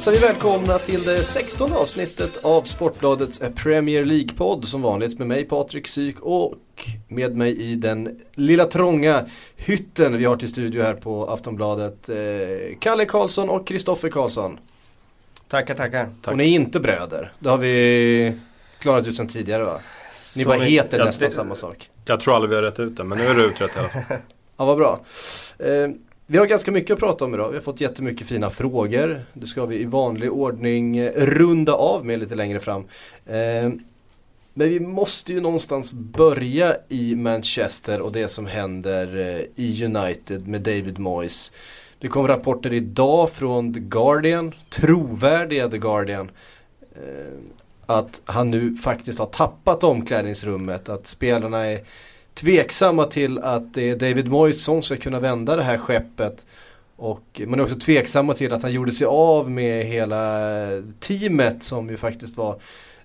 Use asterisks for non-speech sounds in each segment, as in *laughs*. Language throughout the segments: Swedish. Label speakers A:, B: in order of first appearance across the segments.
A: Hälsar vi välkomna till det 16 avsnittet av Sportbladets Premier League-podd som vanligt med mig Patrik Syk och med mig i den lilla trånga hytten vi har till studio här på Aftonbladet eh, Kalle Karlsson och Kristoffer Karlsson.
B: Tackar, tackar.
A: Och ni är inte bröder, det har vi klarat ut sedan tidigare va? Ni bara heter
C: jag-
A: nästan
C: det-
A: samma sak.
C: Jag tror aldrig vi har rätt ut det, men nu är det utrett i alla fall. *laughs*
A: Ja, vad bra. Eh, vi har ganska mycket att prata om idag. Vi har fått jättemycket fina frågor. Det ska vi i vanlig ordning eh, runda av med lite längre fram. Eh, men vi måste ju någonstans börja i Manchester och det som händer eh, i United med David Moyes. Det kom rapporter idag från The Guardian, trovärdiga The Guardian. Att han nu faktiskt har tappat omklädningsrummet, att spelarna är tveksamma till att det är David Moyes som ska kunna vända det här skeppet. Och man är också tveksamma till att han gjorde sig av med hela teamet som ju faktiskt var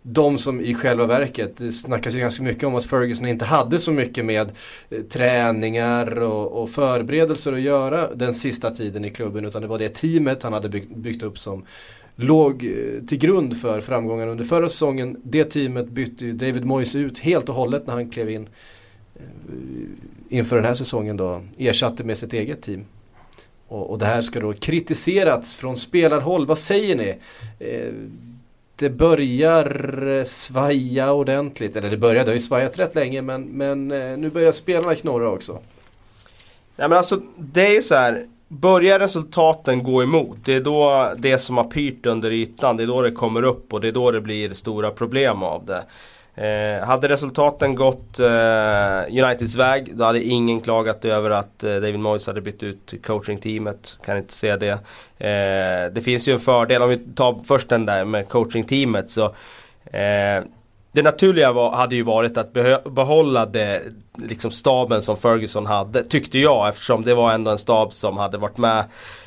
A: de som i själva verket, det snackas ju ganska mycket om att Ferguson inte hade så mycket med eh, träningar och, och förberedelser att göra den sista tiden i klubben utan det var det teamet han hade byggt, byggt upp som låg eh, till grund för framgången under förra säsongen. Det teamet bytte ju David Moyes ut helt och hållet när han klev in eh, Eh, inför den här säsongen då ersatte med sitt eget team. Och, och det här ska då kritiserats från spelarhåll. Vad säger ni? Eh, det börjar eh, svaja ordentligt. Eller det började, det har ju svajat rätt länge men, men eh, nu börjar spelarna knorra också.
B: Nej men alltså det är ju så här. Börjar resultaten gå emot, det är då det som har pyrt under ytan, det är då det kommer upp och det är då det blir stora problem av det. Eh, hade resultaten gått eh, Uniteds väg, då hade ingen klagat över att eh, David Moyes hade bytt ut coachingteamet. Kan inte se det. Eh, det finns ju en fördel, om vi tar först den där med coachingteamet så eh, det naturliga var, hade ju varit att behålla det, liksom staben som Ferguson hade, tyckte jag eftersom det var ändå en stab som hade varit med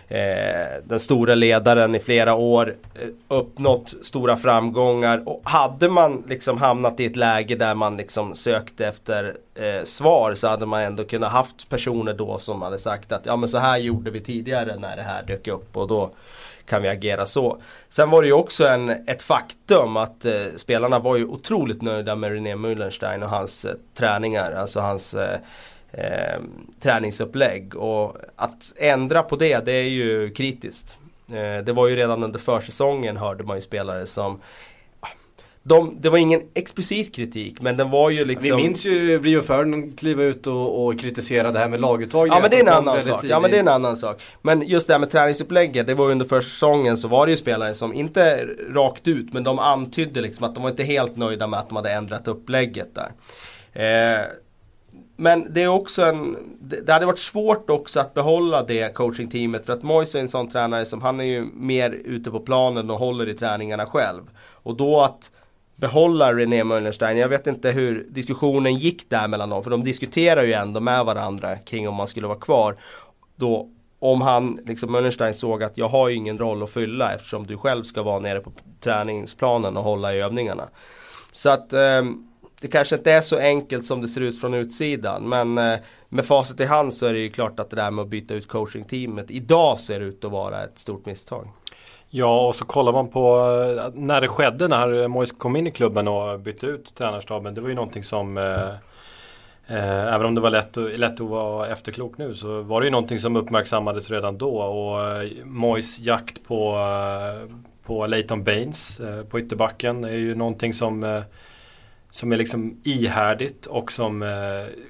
B: eh, den stora ledaren i flera år, eh, uppnått stora framgångar. Och hade man liksom hamnat i ett läge där man liksom sökte efter eh, svar så hade man ändå kunnat haft personer då som hade sagt att ja men så här gjorde vi tidigare när det här dök upp. Och då kan vi agera så. Sen var det ju också en, ett faktum att eh, spelarna var ju otroligt nöjda med René Müllerstein och hans eh, träningar, alltså hans eh, eh, träningsupplägg. Och att ändra på det, det är ju kritiskt. Eh, det var ju redan under försäsongen hörde man ju spelare som de, det var ingen explicit kritik men den var ju liksom
A: Vi minns ju Rio Ferdinand kliva ut och, och kritisera det här med laguttagningar.
B: Ja men det är en annan sak. Ja men det är en annan sak. Men just det här med träningsupplägget, det var ju under försäsongen så var det ju spelare som inte rakt ut men de antydde liksom att de var inte helt nöjda med att de hade ändrat upplägget där. Eh, men det är också en, det det hade varit svårt också att behålla det coachingteamet för att Moise är en sån tränare som han är ju mer ute på planen och håller i träningarna själv. Och då att behålla René Möllerstein, jag vet inte hur diskussionen gick där mellan dem för de diskuterar ju ändå med varandra kring om man skulle vara kvar. Då om han, liksom Möllerstein såg att jag har ju ingen roll att fylla eftersom du själv ska vara nere på träningsplanen och hålla i övningarna. Så att eh, det kanske inte är så enkelt som det ser ut från utsidan. Men eh, med facit i hand så är det ju klart att det där med att byta ut coachingteamet idag ser ut att vara ett stort misstag.
C: Ja, och så kollar man på eh, när det skedde när Moise kom in i klubben och bytte ut tränarstaben. Det var ju någonting som eh, eh, Även om det var lätt, lätt att vara efterklok nu så var det ju någonting som uppmärksammades redan då. Och eh, Mois jakt på, eh, på Leighton Baines eh, på ytterbacken är ju någonting som eh, som är liksom ihärdigt och som eh,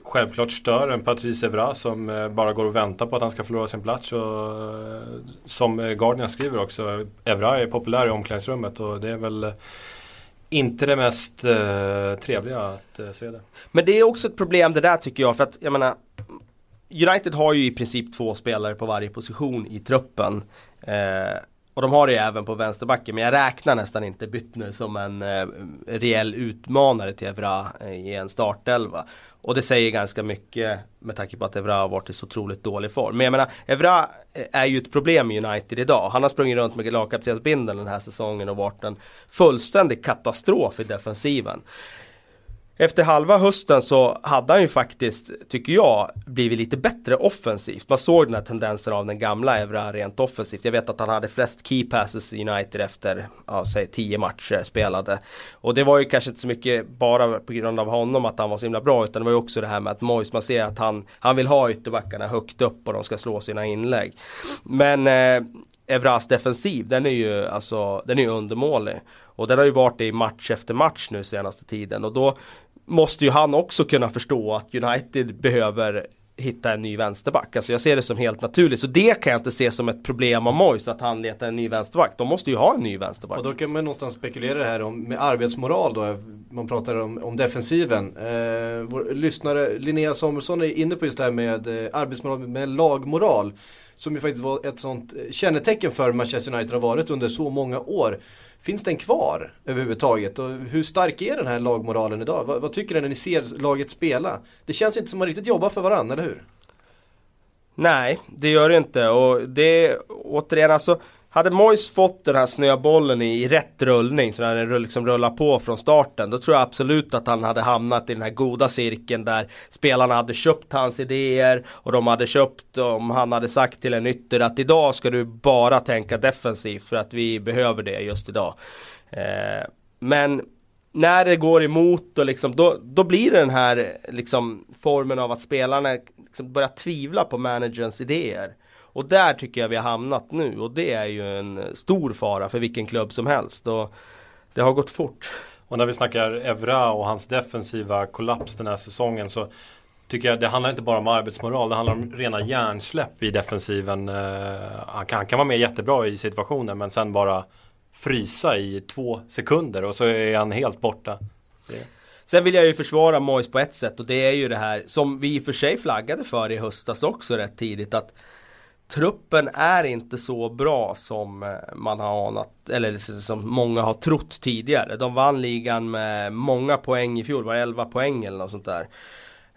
C: självklart stör en Patrice Evra som eh, bara går och väntar på att han ska förlora sin plats. Och, eh, som eh, Guardian skriver också, Evra är populär i omklädningsrummet och det är väl eh, inte det mest eh, trevliga att eh, se det.
B: Men det är också ett problem det där tycker jag för att jag menar United har ju i princip två spelare på varje position i truppen. Eh, och de har det ju även på vänsterbacken men jag räknar nästan inte Byttner som en eh, reell utmanare till Evra eh, i en startelva. Och det säger ganska mycket med tanke på att Evra har varit i så otroligt dålig form. Men jag menar, Evra eh, är ju ett problem i United idag. Han har sprungit runt med lagkaptensbindeln den här säsongen och varit en fullständig katastrof i defensiven efter halva hösten så hade han ju faktiskt, tycker jag, blivit lite bättre offensivt. Man såg den här tendensen av den gamla Evra rent offensivt. Jag vet att han hade flest key passes i United efter, ja, säg tio matcher spelade. Och det var ju kanske inte så mycket bara på grund av honom att han var så himla bra, utan det var ju också det här med att Moise, man ser att han, han vill ha ytterbackarna högt upp och de ska slå sina inlägg. Men eh, Evras defensiv, den är ju alltså, den är undermålig. Och den har ju varit det i match efter match nu senaste tiden och då måste ju han också kunna förstå att United behöver hitta en ny vänsterback. Alltså jag ser det som helt naturligt. Så det kan jag inte se som ett problem av Moise att han letar en ny vänsterback. De måste ju ha en ny vänsterback.
A: Och då kan man någonstans spekulera det här om, med arbetsmoral då. Man pratar om, om defensiven. Eh, vår lyssnare Linnea Samuelsson är inne på just det här med eh, arbetsmoral, med lagmoral. Som ju faktiskt var ett sånt eh, kännetecken för Manchester United har varit under så många år. Finns den kvar överhuvudtaget? Och hur stark är den här lagmoralen idag? Vad, vad tycker ni när ni ser laget spela? Det känns inte som att man riktigt jobbar för varandra, eller hur?
B: Nej, det gör det inte och det återigen alltså hade Mois fått den här snöbollen i rätt rullning så den liksom rullar på från starten Då tror jag absolut att han hade hamnat i den här goda cirkeln där Spelarna hade köpt hans idéer Och de hade köpt om han hade sagt till en ytter att idag ska du bara tänka defensivt för att vi behöver det just idag eh, Men när det går emot och liksom, då, då blir det den här liksom, formen av att spelarna liksom börjar tvivla på managerns idéer. Och där tycker jag vi har hamnat nu och det är ju en stor fara för vilken klubb som helst. Och det har gått fort.
C: Och när vi snackar Evra och hans defensiva kollaps den här säsongen så tycker jag det handlar inte bara om arbetsmoral. Det handlar om rena hjärnsläpp i defensiven. Eh, han kan, han kan vara med jättebra i situationer men sen bara frysa i två sekunder och så är han helt borta. Det.
B: Sen vill jag ju försvara Mois på ett sätt och det är ju det här som vi i och för sig flaggade för i höstas också rätt tidigt att truppen är inte så bra som eh, man har anat, eller som många har trott tidigare. De vann ligan med många poäng i fjol, var 11 poäng eller något sånt där.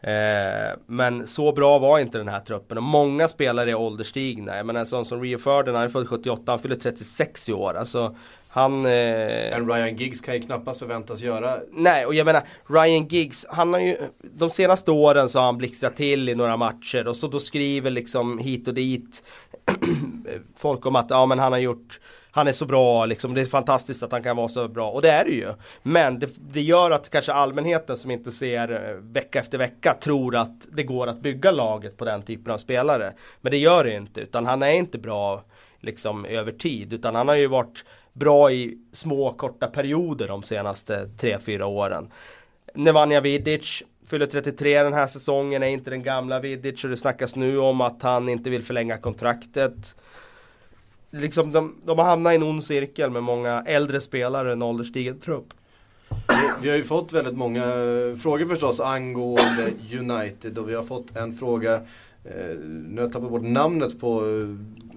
B: Eh, men så bra var inte den här truppen och många spelare är ålderstigna. Jag menar en sån som Rio Ferdinand, han är född 78, han fyller 36 i år. Alltså, han...
A: Eh... En Ryan Giggs kan ju knappast förväntas göra...
B: Nej, och jag menar Ryan Giggs, han har ju... De senaste åren så har han blixtrat till i några matcher och så då skriver liksom hit och dit *clears throat* folk om att ja men han har gjort han är så bra liksom, det är fantastiskt att han kan vara så bra och det är det ju. Men det, det, gör att kanske allmänheten som inte ser eh, vecka efter vecka tror att det går att bygga laget på den typen av spelare. Men det gör det inte utan han är inte bra liksom över tid utan han har ju varit bra i små korta perioder de senaste 3-4 åren. Nemanja Vidic fyller 33 den här säsongen, är inte den gamla Vidic och det snackas nu om att han inte vill förlänga kontraktet. Liksom de, de har hamnat i en ond cirkel med många äldre spelare, en ålderstigen trupp.
A: Vi har ju fått väldigt många eh, frågor förstås angående United och vi har fått en fråga, eh, nu har jag tappat bort namnet på eh,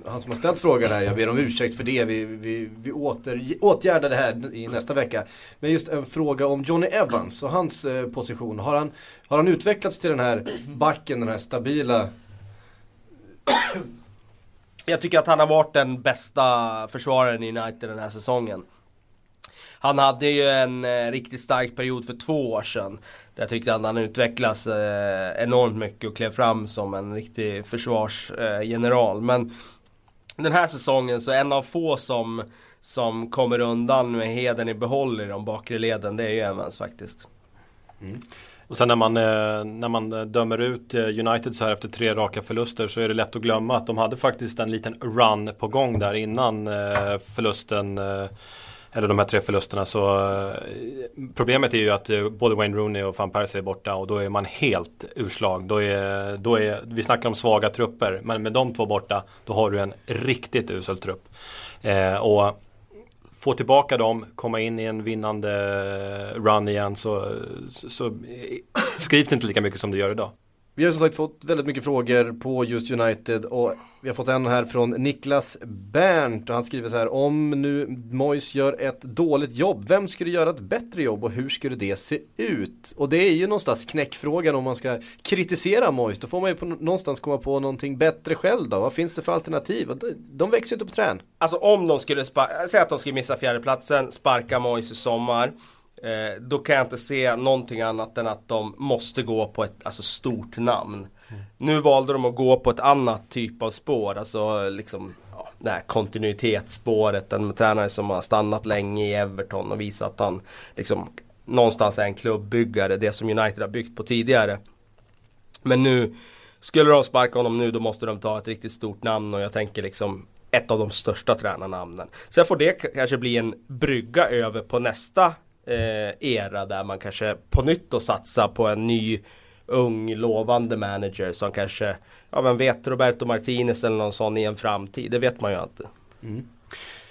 A: han som har ställt frågan här, jag ber om ursäkt för det. Vi, vi, vi åter, åtgärdar det här i nästa vecka. Men just en fråga om Johnny Evans och hans eh, position. Har han, har han utvecklats till den här backen, den här stabila
B: jag tycker att han har varit den bästa försvararen i United den här säsongen. Han hade ju en eh, riktigt stark period för två år sedan. Där jag tyckte att han utvecklades eh, enormt mycket och klev fram som en riktig försvarsgeneral. Eh, Men den här säsongen så en av få som, som kommer undan med heden i behåll i de bakre leden, det är ju Evans faktiskt.
C: Mm. Och sen när man, eh, när man eh, dömer ut eh, United så här efter tre raka förluster så är det lätt att glömma att de hade faktiskt en liten run på gång där innan förlusten eller de här tre förlusterna så eh, Problemet är ju att eh, både Wayne Rooney och van Persie är borta och då är man helt urslag. Då är, då är, vi snackar om svaga trupper men med de två borta då har du en riktigt usel trupp. Eh, och få tillbaka dem, komma in i en vinnande eh, run igen så, så, så skrivs det inte lika mycket som det gör idag.
A: Vi har som sagt fått väldigt mycket frågor på just United och vi har fått en här från Niklas Bernt och han skriver så här om nu Mois gör ett dåligt jobb, vem skulle göra ett bättre jobb och hur skulle det se ut? Och det är ju någonstans knäckfrågan om man ska kritisera Mois, då får man ju på, någonstans komma på någonting bättre själv då. Vad finns det för alternativ? De växer ju inte på trän.
B: Alltså om de skulle, säga att de skulle missa fjärdeplatsen, sparka Mois i sommar Eh, då kan jag inte se någonting annat än att de måste gå på ett alltså, stort namn. Mm. Nu valde de att gå på ett annat typ av spår, alltså liksom ja, det här kontinuitetsspåret. En tränare som har stannat länge i Everton och visat att han liksom någonstans är en klubbyggare, det som United har byggt på tidigare. Men nu, skulle de sparka honom nu då måste de ta ett riktigt stort namn och jag tänker liksom ett av de största tränarnamnen. Sen får det kanske bli en brygga över på nästa Eh, era där man kanske på nytt då satsar på en ny ung lovande manager som kanske, ja vem vet, Roberto Martinez eller någon sån i en framtid. Det vet man ju inte. Mm.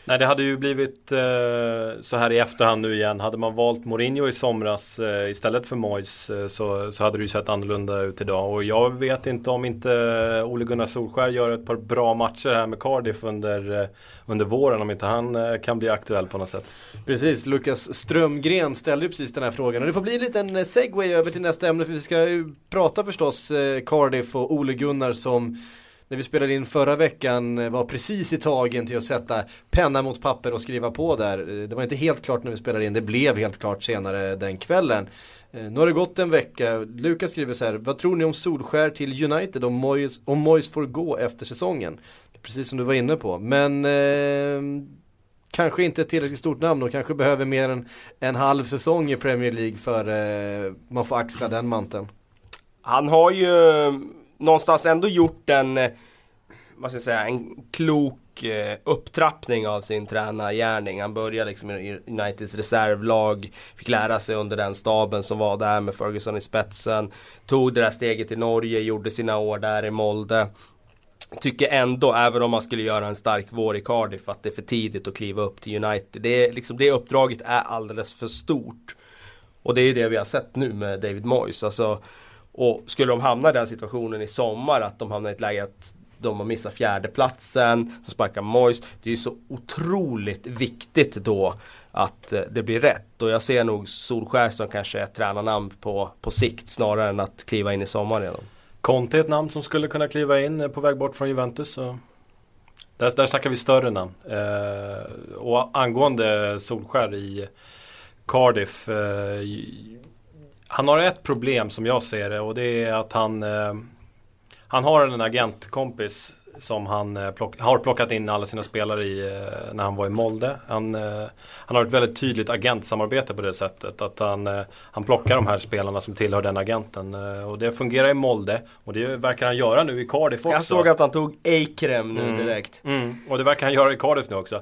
C: Nej det hade ju blivit eh, så här i efterhand nu igen. Hade man valt Mourinho i somras eh, istället för Moyes eh, så, så hade det ju sett annorlunda ut idag. Och jag vet inte om inte eh, Ole Gunnar Solskär gör ett par bra matcher här med Cardiff under, eh, under våren. Om inte han eh, kan bli aktuell på något sätt.
A: Precis, Lukas Strömgren ställde ju precis den här frågan. Och det får bli en liten eh, segway över till nästa ämne. För vi ska ju prata förstås eh, Cardiff och Ole Gunnar som när vi spelade in förra veckan eh, var precis i tagen till att sätta penna mot papper och skriva på där. Eh, det var inte helt klart när vi spelade in, det blev helt klart senare den kvällen. Eh, nu har det gått en vecka, Lukas skriver så här, vad tror ni om Solskär till United om Moyes, om Moyes får gå efter säsongen? Precis som du var inne på, men eh, kanske inte ett tillräckligt stort namn och kanske behöver mer än en halv säsong i Premier League för eh, man får axla den manteln.
B: Han har ju någonstans ändå gjort en, eh, vad ska jag säga, en klok eh, upptrappning av sin tränargärning. Han började liksom i Uniteds reservlag, fick lära sig under den staben som var där med Ferguson i spetsen. Tog det där steget till Norge, gjorde sina år där i Molde. Tycker ändå, även om man skulle göra en stark vår i Cardiff, att det är för tidigt att kliva upp till United. Det, är, liksom, det uppdraget är alldeles för stort. Och det är ju det vi har sett nu med David Moyes. Alltså, och skulle de hamna i den situationen i sommar att de hamnar i ett läge att de har missat fjärdeplatsen, så sparkar Moyes. Det är ju så otroligt viktigt då att eh, det blir rätt. Och jag ser nog Solskär som kanske ett tränarnamn på, på sikt snarare än att kliva in i sommar redan.
C: Conte är ett namn som skulle kunna kliva in eh, på väg bort från Juventus. Så. Där, där snackar vi större namn. Eh, och angående Solskär i Cardiff. Eh, han har ett problem som jag ser det och det är att han eh, Han har en agentkompis som han eh, plock, har plockat in alla sina spelare i eh, när han var i Molde. Han, eh, han har ett väldigt tydligt agentsamarbete på det sättet. Att han, eh, han plockar de här spelarna som tillhör den agenten. Eh, och det fungerar i Molde. Och det verkar han göra nu i Cardiff också.
B: Jag såg att han tog Eikrem nu mm. direkt.
C: Mm. Och det verkar han göra i Cardiff nu också.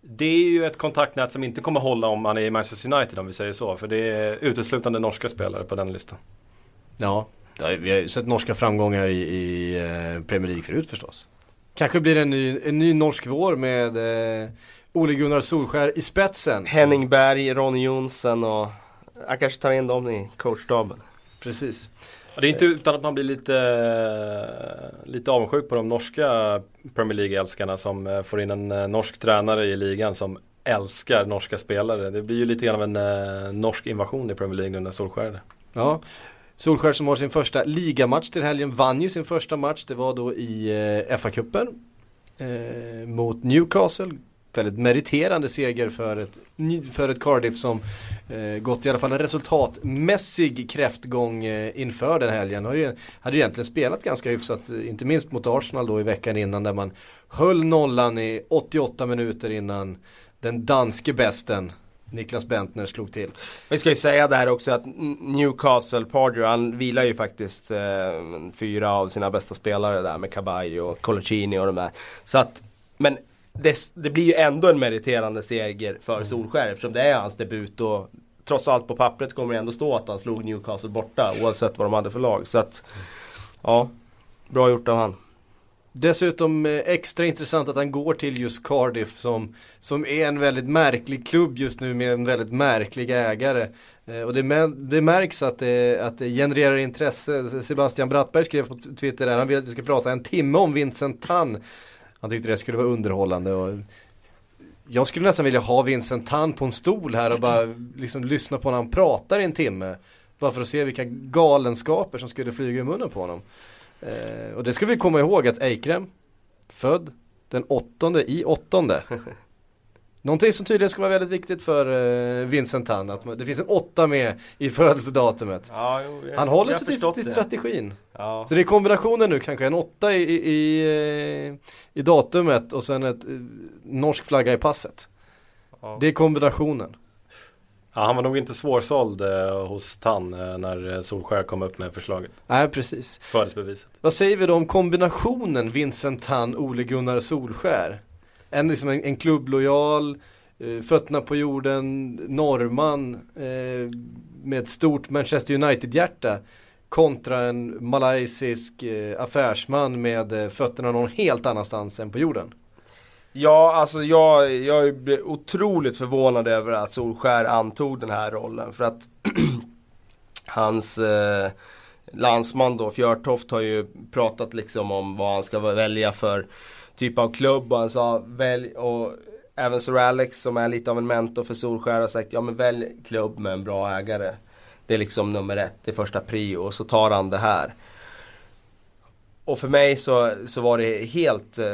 C: Det är ju ett kontaktnät som inte kommer hålla om man är i Manchester United om vi säger så. För det är uteslutande norska spelare på den listan.
A: Ja, vi har sett norska framgångar i, i eh, Premier League förut förstås. Kanske blir det en ny, en ny norsk vår med eh, Ole Gunnar Solskär i spetsen.
B: Henning Berg, Ronny Jonsson och jag kanske tar in dem i coachstaben.
A: Precis.
C: Det är inte utan att man blir lite, lite avundsjuk på de norska Premier League-älskarna som eh, får in en eh, norsk tränare i ligan som älskar norska spelare. Det blir ju lite grann av en eh, norsk invasion i Premier League nu när Solskär är
A: Ja, Solskär som har sin första ligamatch till helgen vann ju sin första match. Det var då i eh, FA-cupen eh, mot Newcastle väldigt meriterande seger för ett, för ett Cardiff som eh, gått i alla fall en resultatmässig kräftgång eh, inför den helgen. Har ju, hade ju egentligen spelat ganska hyfsat, eh, inte minst mot Arsenal då i veckan innan där man höll nollan i 88 minuter innan den danske besten Niklas Bentner slog till.
B: Vi ska ju säga där också att Newcastle Pardew, han vilar ju faktiskt eh, fyra av sina bästa spelare där med Caballo och Colaccini och de där. Så att, men det, det blir ju ändå en meriterande seger för mm. Solskär eftersom det är hans debut och trots allt på pappret kommer det ändå stå att han slog Newcastle borta oavsett vad de hade för lag. Så att, ja, bra gjort av han.
A: Dessutom eh, extra intressant att han går till just Cardiff som, som är en väldigt märklig klubb just nu med en väldigt märklig ägare. Eh, och det, det märks att det, att det genererar intresse. Sebastian Brattberg skrev på Twitter där, han vill att vi ska prata en timme om Vincent Tan han tyckte det skulle vara underhållande och jag skulle nästan vilja ha Vincent Tan på en stol här och bara liksom lyssna på när han pratar i en timme. Bara för att se vilka galenskaper som skulle flyga i munnen på honom. Eh, och det ska vi komma ihåg att Eikrem, född den åttonde i åttonde. *laughs* Någonting som tydligen ska vara väldigt viktigt för uh, Vincent Tan, att det finns en åtta med i födelsedatumet.
B: Ja, jo, jag,
A: Han håller sig till, till
B: det.
A: strategin.
B: Ja.
A: Så det är kombinationen nu kanske, en åtta i, i, i, eh, i datumet och sen ett eh, norsk flagga i passet.
B: Ja.
A: Det är kombinationen.
C: Ja, han var nog inte svårsåld eh, hos Tann eh, när eh, Solskär kom upp med förslaget.
A: Nej, precis.
C: Födelsebeviset.
A: Vad säger vi då om kombinationen Vincent Tan, Ole Gunnar Solskär? En, liksom en, en klubblojal, eh, fötterna på jorden, norrman eh, med ett stort Manchester United-hjärta kontra en malaysisk eh, affärsman med eh, fötterna någon helt annanstans än på jorden.
B: Ja, alltså jag, jag blev otroligt förvånad över att Solskär antog den här rollen. För att *clears throat* hans eh, landsman då, Fjörtoft, har ju pratat liksom om vad han ska välja för typ av klubb. Och han sa, välj, och även Sir Alex som är lite av en mentor för Solskär har sagt, ja men välj klubb med en bra ägare. Det är liksom nummer ett, det är första prio. Och så tar han det här. Och för mig så, så var det helt eh,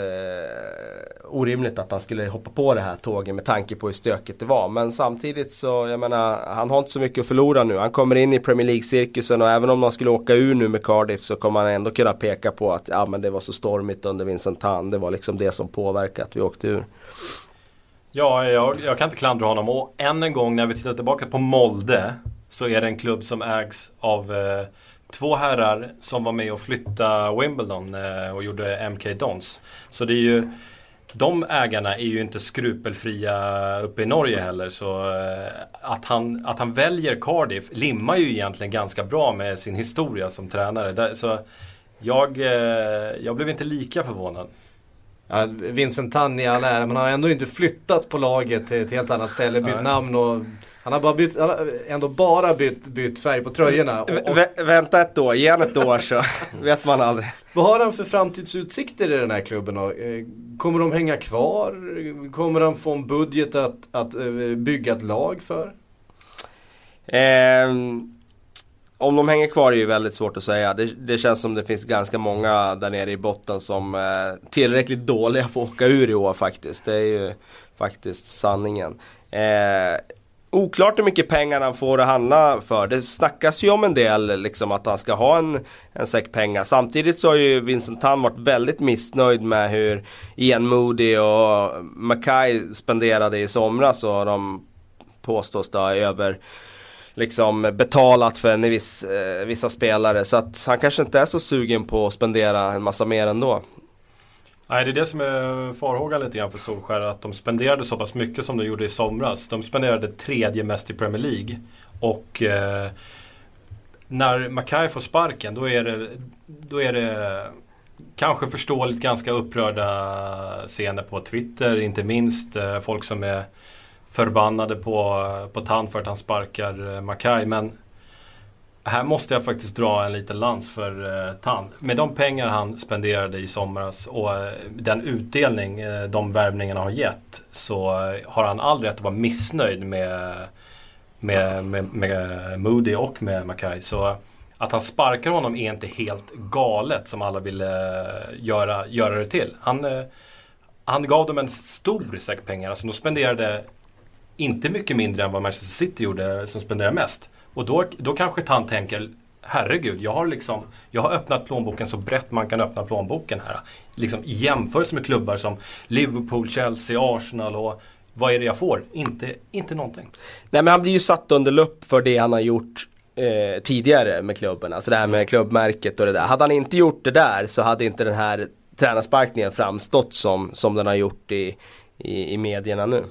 B: orimligt att han skulle hoppa på det här tåget med tanke på hur stökigt det var. Men samtidigt så, jag menar, han har inte så mycket att förlora nu. Han kommer in i Premier League-cirkusen och även om han skulle åka ur nu med Cardiff så kommer han ändå kunna peka på att ja, men det var så stormigt under Vincent Tan. Det var liksom det som påverkade att vi åkte ur.
C: Ja, jag, jag kan inte klandra honom. Och än en gång när vi tittar tillbaka på Molde så är det en klubb som ägs av eh, två herrar som var med och flytta Wimbledon eh, och gjorde MK Dons. Så det är ju de ägarna är ju inte skrupelfria uppe i Norge heller så eh, att, han, att han väljer Cardiff limmar ju egentligen ganska bra med sin historia som tränare. Så jag, eh, jag blev inte lika förvånad.
A: Ja, Vincent Tan i all ära, men han har ändå inte flyttat på laget till ett helt annat ställe, bytt namn och han har, bara bytt, han har ändå bara bytt, bytt färg på tröjorna. Och, och,
B: Vä- vänta ett år, ge han ett år så *laughs* vet man aldrig.
A: vad har han för framtidsutsikter i den här klubben då? Eh, Kommer de hänga kvar? Kommer han få en budget att, att eh, bygga ett lag för?
B: Ehm, om de hänger kvar är ju väldigt svårt att säga. Det, det känns som det finns ganska många där nere i botten som är tillräckligt dåliga för att åka ur i år faktiskt. Det är ju faktiskt sanningen. Eh, oklart hur mycket pengar han får att handla för. Det snackas ju om en del liksom att han ska ha en, en säck pengar. Samtidigt så har ju Vincent Tan varit väldigt missnöjd med hur Ian Moody och Mackay spenderade i somras och de påstås då ha över liksom betalat för en viss, eh, vissa spelare. Så att han kanske inte är så sugen på att spendera en massa mer ändå.
C: Nej, det är det som är farhågan lite grann för Solskär. Att de spenderade så pass mycket som de gjorde i somras. De spenderade tredje mest i Premier League. Och eh, när Mackay får sparken då är det, då är det kanske förståeligt ganska upprörda scener på Twitter. Inte minst eh, folk som är förbannade på, på Tan för att han sparkar eh, Mackay. Men här måste jag faktiskt dra en liten lans för eh, Tan. Med de pengar han spenderade i somras och eh, den utdelning eh, de värvningarna har gett så eh, har han all rätt att vara missnöjd med, med, med, med Moody och med Mackay. Så eh, att han sparkar honom är inte helt galet som alla ville eh, göra, göra det till. Han, eh, han gav dem en stor säck pengar. Alltså de spenderade inte mycket mindre än vad Manchester City gjorde eh, som spenderade mest. Och då, då kanske han tänker Herregud, jag har, liksom, jag har öppnat plånboken så brett man kan öppna plånboken här. Liksom, I jämförelse med klubbar som Liverpool, Chelsea, Arsenal och vad är det jag får? Inte, inte någonting.
B: Nej men han blir ju satt under lupp för det han har gjort eh, tidigare med klubben. Alltså det här med klubbmärket och det där. Hade han inte gjort det där så hade inte den här tränarsparkningen framstått som, som den har gjort i, i, i medierna nu.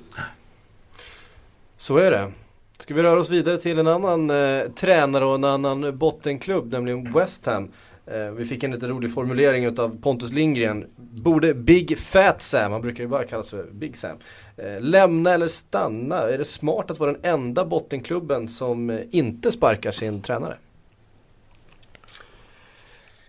A: Så är det. Ska vi röra oss vidare till en annan eh, tränare och en annan bottenklubb, nämligen West Ham. Eh, vi fick en lite rolig formulering utav Pontus Lindgren. Borde Big Fat Sam, han brukar ju bara kallas för Big Sam, eh, lämna eller stanna? Är det smart att vara den enda bottenklubben som eh, inte sparkar sin tränare?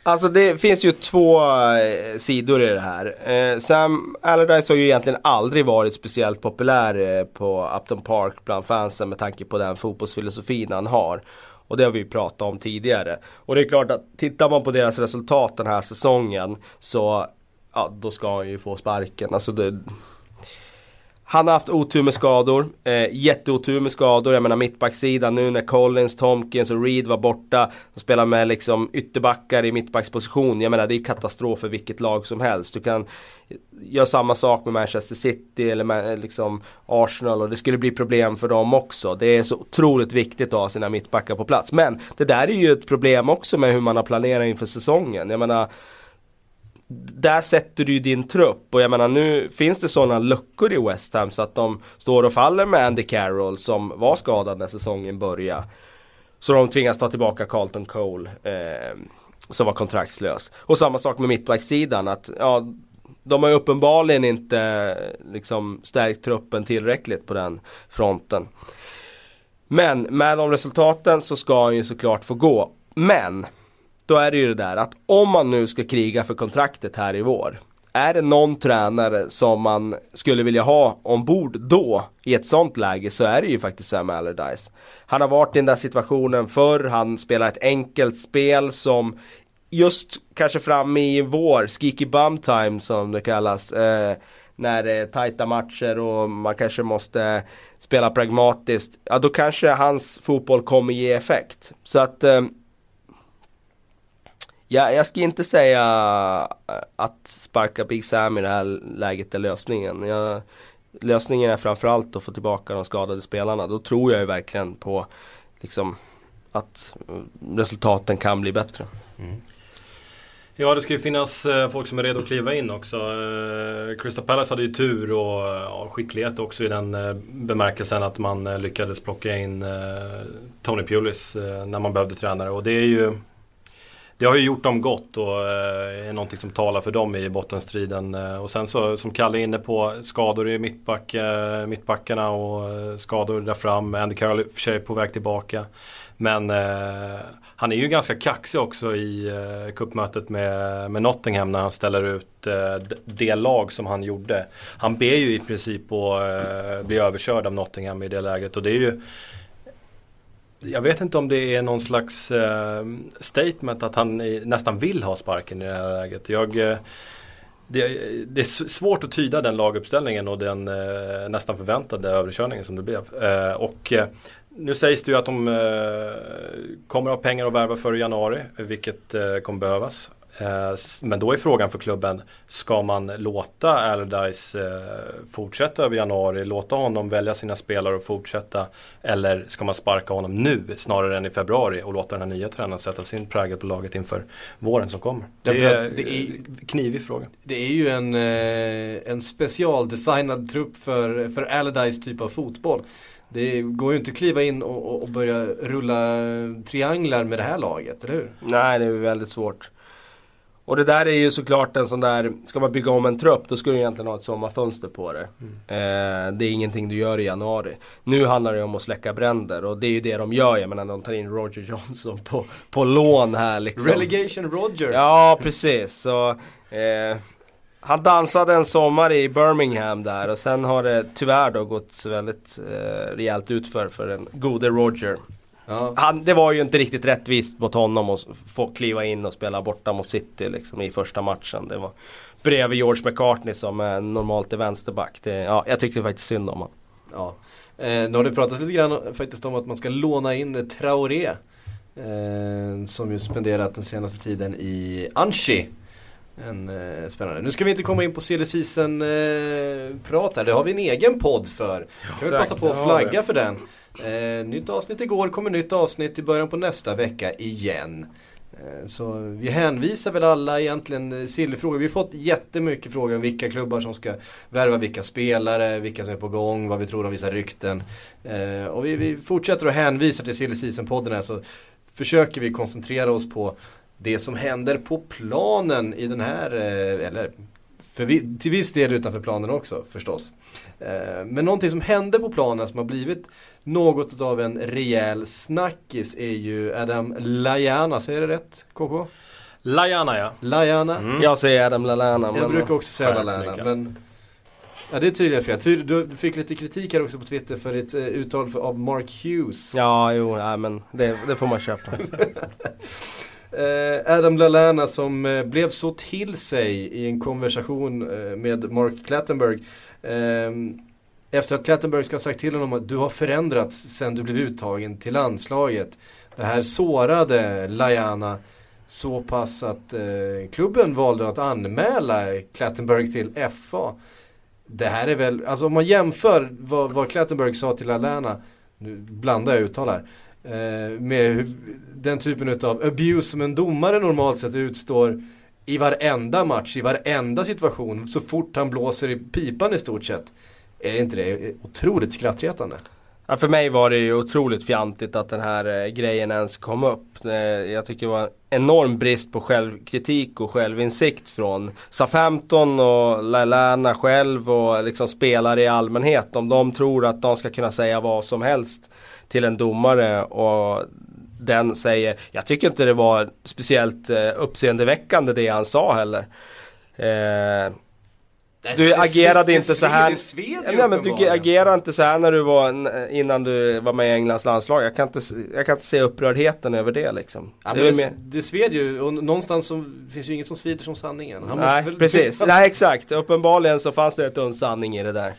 B: Alltså det finns ju två eh, sidor i det här. Eh, Sam Allardyce har ju egentligen aldrig varit speciellt populär eh, på Upton Park bland fansen med tanke på den fotbollsfilosofin han har. Och det har vi ju pratat om tidigare. Och det är klart att tittar man på deras resultat den här säsongen så ja, då ska han ju få sparken. Alltså det, han har haft otur med skador, eh, jätteotur med skador. Jag menar mittbacksidan nu när Collins, Tomkins och Reed var borta. De spelar med liksom ytterbackar i mittbacksposition. Jag menar det är katastrof för vilket lag som helst. Du kan göra samma sak med Manchester City eller med, eh, liksom Arsenal och det skulle bli problem för dem också. Det är så otroligt viktigt att ha sina mittbackar på plats. Men det där är ju ett problem också med hur man har planerat inför säsongen. Jag menar där sätter du ju din trupp och jag menar nu finns det sådana luckor i West Ham så att de står och faller med Andy Carroll som var skadad när säsongen började. Så de tvingas ta tillbaka Carlton Cole eh, som var kontraktslös. Och samma sak med mittbacksidan att ja, de har ju uppenbarligen inte liksom stärkt truppen tillräckligt på den fronten. Men med de resultaten så ska han ju såklart få gå. Men då är det ju det där att om man nu ska kriga för kontraktet här i vår. Är det någon tränare som man skulle vilja ha ombord då i ett sånt läge så är det ju faktiskt Sam Allardyce. Han har varit i den där situationen förr, han spelar ett enkelt spel som just kanske fram i vår, skiki bum time som det kallas. Eh, när det är tajta matcher och man kanske måste spela pragmatiskt. Ja då kanske hans fotboll kommer ge effekt. Så att eh, Ja, jag ska inte säga eh, att sparka Big Sam i det här läget är lösningen. Jag, lösningen är framförallt att få tillbaka de skadade spelarna. Då tror jag ju verkligen på liksom, att eh, resultaten kan bli bättre. Mm.
C: Ja, det ska ju finnas eh, folk som är redo att kliva in också. Crystal Palace hade ju tur och ja, skicklighet också i den bemärkelsen att man lyckades plocka in Tony Pulis när man behövde tränare. Och det är ju det har ju gjort dem gott och eh, är någonting som talar för dem i bottenstriden. Eh, och sen så som Kalle är inne på skador i mittback, mittbackarna och eh, skador där fram. Andy Carroll är för sig på väg tillbaka. Men eh, han är ju ganska kaxig också i eh, kuppmötet med, med Nottingham när han ställer ut eh, det lag som han gjorde. Han ber ju i princip att eh, bli överkörd av Nottingham i det läget och det är ju jag vet inte om det är någon slags eh, statement att han nästan vill ha sparken i det här läget. Jag, eh, det, det, är svårt att tyda den laguppställningen och den eh, nästan förväntade överkörningen som det blev. Eh, och eh, nu sägs det ju att de eh, kommer att ha pengar att värva för i januari, vilket eh, kommer behövas. Eh, men då är frågan för klubben, ska man låta Allardyce eh, fortsätta över januari, låta honom välja sina spelare och fortsätta? Eller ska man sparka honom nu snarare än i februari och låta den här nya tränaren sätta sin prägel på laget inför våren som kommer? Det är, det är knivig fråga.
A: Det är ju en, eh, en specialdesignad trupp för, för Allardyce typ av fotboll. Det går ju inte att kliva in och, och börja rulla trianglar med det här laget, eller hur?
B: Nej, det är väldigt svårt. Och det där är ju såklart en sån där, ska man bygga om en trupp då ska du egentligen ha ett sommarfönster på det. Mm. Eh, det är ingenting du gör i januari. Nu handlar det om att släcka bränder och det är ju det de gör. Jag menar de tar in Roger Johnson på, på lån här liksom.
A: Relegation Roger!
B: Ja precis. Så, eh, han dansade en sommar i Birmingham där och sen har det tyvärr då gått väldigt eh, rejält utför för den gode Roger. Ja. Han, det var ju inte riktigt rättvist mot honom att få kliva in och spela borta mot City liksom, i första matchen. Det var bredvid George McCartney som är normalt är vänsterback. Det, ja, jag tyckte faktiskt synd om honom.
A: Ja. Eh, nu har det pratats lite grann faktiskt om att man ska låna in Traoré. Eh, som ju spenderat den senaste tiden i Anchi. En eh, spännande. Nu ska vi inte komma in på silly eh, prat här. Det har vi en egen podd för. Kan vi passa på att flagga för den. Eh, nytt avsnitt igår, kommer nytt avsnitt i början på nästa vecka igen. Eh, så vi hänvisar väl alla egentligen eh, sillfrågor. Vi har fått jättemycket frågor om vilka klubbar som ska värva vilka spelare, vilka som är på gång, vad vi tror om vissa rykten. Eh, och vi, vi, fortsätter att hänvisa till Silly Season-podden här så försöker vi koncentrera oss på det som händer på planen i den här, eh, eller vi, till viss del utanför planen också förstås. Eh, men någonting som hände på planen som har blivit något av en rejäl snackis är ju Adam Lajana, säger det rätt KK?
C: Lajana ja.
A: Lajana.
B: Mm. Jag säger Adam Lallana.
A: Jag brukar också säga Lallana. Men Ja det är tydligen fel. Du fick lite kritik här också på Twitter för ett uh, uttal för, av Mark Hughes.
B: Ja, jo, ja, men det, det får man köpa.
A: uh, *laughs* Adam Lallana som uh, blev så till sig i en konversation med Mark Clattenburg. Ehm, efter att Klattenberg ska ha sagt till honom att du har förändrats sen du blev uttagen till landslaget. Det här sårade Lajana så pass att eh, klubben valde att anmäla Klattenberg till FA. Det här är väl, alltså om man jämför vad, vad Klattenberg sa till Alana, nu blandar jag uttal här, eh, med hur, den typen av abuse som en domare normalt sett utstår i varenda match, i varenda situation, så fort han blåser i pipan i stort sett. Är inte det otroligt skrattretande?
B: Ja, för mig var det ju otroligt fjantigt att den här eh, grejen ens kom upp. Eh, jag tycker det var en enorm brist på självkritik och självinsikt från Southampton och Lallana själv och liksom spelare i allmänhet. Om de tror att de ska kunna säga vad som helst till en domare och den säger, jag tycker inte det var speciellt eh, uppseendeväckande det han sa heller. Eh, du agerade inte så här. Nej, men du agerade inte så här när du var innan du var med i Englands landslag. Jag kan inte, jag kan inte se upprördheten över det liksom.
A: Ja, det, det, det sved ju och någonstans så finns ju inget som svider som sanningen.
B: Han Nej precis, *laughs* Nej exakt. Uppenbarligen så fanns det ett uns sanning i det där.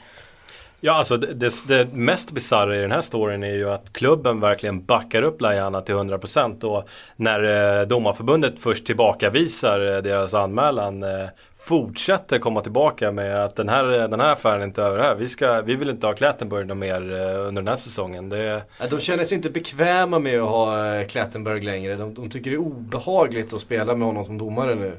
C: Ja, alltså det, det, det mest bisarra i den här storyn är ju att klubben verkligen backar upp Lajana till 100% och när eh, domarförbundet först tillbakavisar eh, deras anmälan eh, fortsätter komma tillbaka med att den här, den här affären är inte över här. Vi, ska, vi vill inte ha Klattenburg mer eh, under den här säsongen. Det...
A: De känner sig inte bekväma med att ha eh, Klattenburg längre. De, de tycker det är obehagligt att spela med honom som domare nu.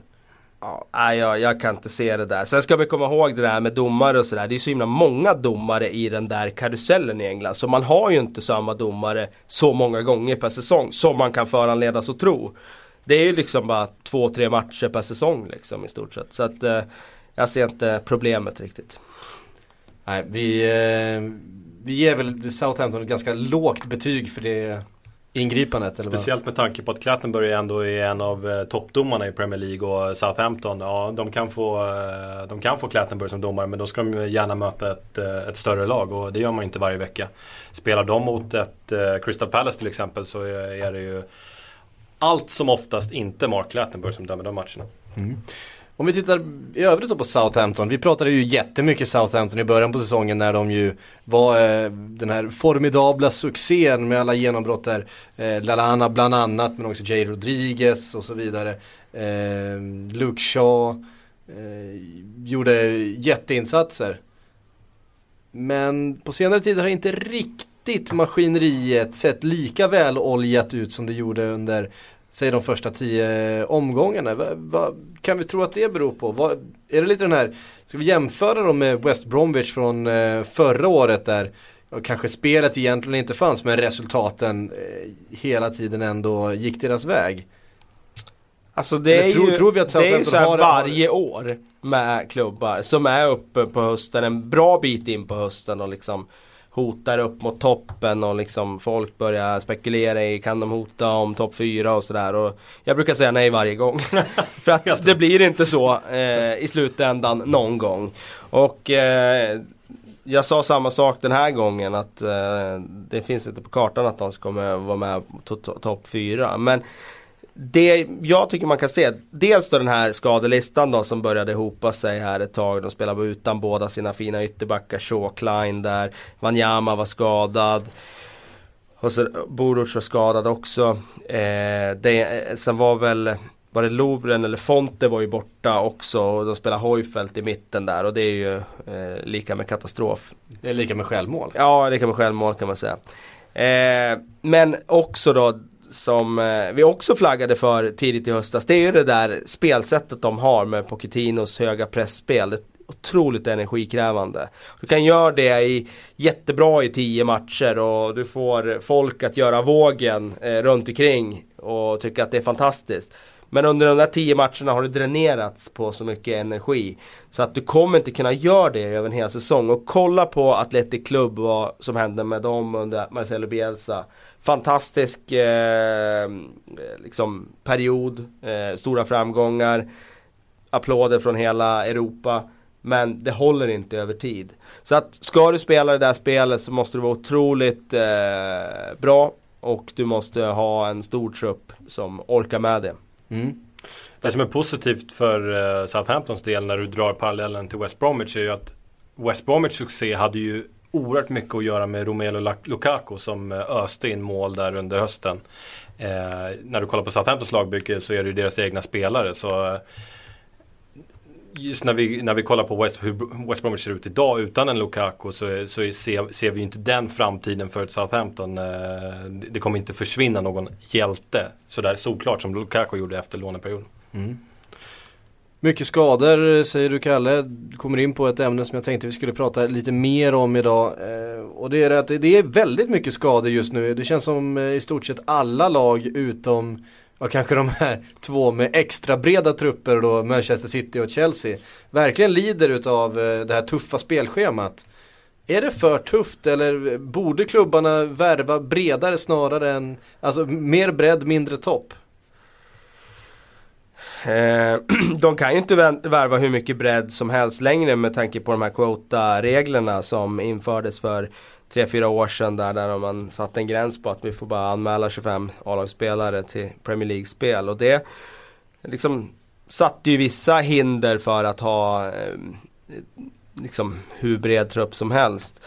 B: Ja, jag, jag kan inte se det där. Sen ska vi komma ihåg det där med domare och sådär. Det är så himla många domare i den där karusellen i England. Så man har ju inte samma domare så många gånger per säsong som man kan föranledas att tro. Det är ju liksom bara två, tre matcher per säsong liksom i stort sett. Så att eh, jag ser inte problemet riktigt.
A: Nej, vi, eh, vi ger väl Southampton ett ganska lågt betyg för det ingripandet.
C: Eller Speciellt med tanke på att Klattenburg ändå är en av eh, toppdomarna i Premier League och Southampton, ja de kan få, eh, de kan få Klattenburg som domare men då ska de gärna möta ett, eh, ett större lag och det gör man inte varje vecka. Spelar de mot ett eh, Crystal Palace till exempel så är det ju allt som oftast inte Mark Lattenberg som dömer de matcherna. Mm.
A: Om vi tittar i övrigt då på Southampton. Vi pratade ju jättemycket Southampton i början på säsongen när de ju var eh, den här formidabla succén med alla genombrott där. Eh, Lalana bland annat men också Jay Rodriguez och så vidare. Eh, Luke Shaw eh, gjorde jätteinsatser. Men på senare tid har det inte riktigt maskineriet sett lika väl oljat ut som det gjorde under säg de första tio omgångarna. Va, va, kan vi tro att det beror på? Va, är det lite den här, ska vi jämföra dem med West Bromwich från eh, förra året där och kanske spelet egentligen inte fanns men resultaten eh, hela tiden ändå gick deras väg?
B: Alltså det är, tror, ju, tror vi att det är ju så här varje år med klubbar som är uppe på hösten en bra bit in på hösten och liksom hotar upp mot toppen och liksom folk börjar spekulera i kan de hota om topp 4 och sådär. Och jag brukar säga nej varje gång. *laughs* För att det blir inte så eh, i slutändan någon gång. Och eh, jag sa samma sak den här gången att eh, det finns inte på kartan att de ska vara med på topp 4. Men det jag tycker man kan se, dels då den här skadelistan då som började hopa sig här ett tag. De spelade utan båda sina fina ytterbackar, Shaw, Klein där. Wanyama var skadad. Och så Boruc var skadad också. Eh, det, sen var väl var det Lovren eller Fonte var ju borta också och de spelar Hojfeldt i mitten där och det är ju eh, lika med katastrof.
A: Det är lika med självmål.
B: Ja, lika med självmål kan man säga. Eh, men också då som eh, vi också flaggade för tidigt i höstas. Det är ju det där spelsättet de har med Pochettinos höga pressspel. Det otroligt energikrävande. Du kan göra det i, jättebra i tio matcher och du får folk att göra vågen eh, runt omkring och tycka att det är fantastiskt. Men under de där tio matcherna har du dränerats på så mycket energi. Så att du kommer inte kunna göra det över en hel säsong. Och kolla på Atletic Club vad som hände med dem under Marcelo Bielsa fantastisk eh, liksom period, eh, stora framgångar, applåder från hela Europa. Men det håller inte över tid. Så att ska du spela det där spelet så måste du vara otroligt eh, bra och du måste ha en stor trupp som orkar med det. Mm.
C: Det som är positivt för eh, Southamptons del när du drar parallellen till West Bromwich är ju att West Bromwich succé hade ju oerhört mycket att göra med Romelu Lukaku som eh, öste in mål där under hösten. Eh, när du kollar på Southamptons lagbygge så är det ju deras egna spelare. Så eh, just när vi, när vi kollar på West, hur West Bromwich ser ut idag utan en Lukaku så, så ser, ser vi inte den framtiden för ett Southampton. Eh, det kommer inte försvinna någon hjälte sådär solklart som Lukaku gjorde efter låneperioden. Mm.
A: Mycket skador eh, säger du Kalle. Du kommer in på ett ämne som jag tänkte vi skulle prata lite mer om idag. Eh, och det är att det är väldigt mycket skador just nu. Det känns som i stort sett alla lag utom och kanske de här två med extra breda trupper då, Manchester City och Chelsea, verkligen lider utav eh, det här tuffa spelschemat. Är det för tufft eller borde klubbarna värva bredare snarare än, alltså mer bredd, mindre topp?
B: Eh, *clears throat* de kan ju inte värva hur mycket bredd som helst längre med tanke på de här quota-reglerna som infördes för 3-4 år sedan där, där man satte en gräns på att vi får bara anmäla 25 A-lagsspelare till Premier League-spel. Och det liksom satte ju vissa hinder för att ha eh, liksom hur bred trupp som helst.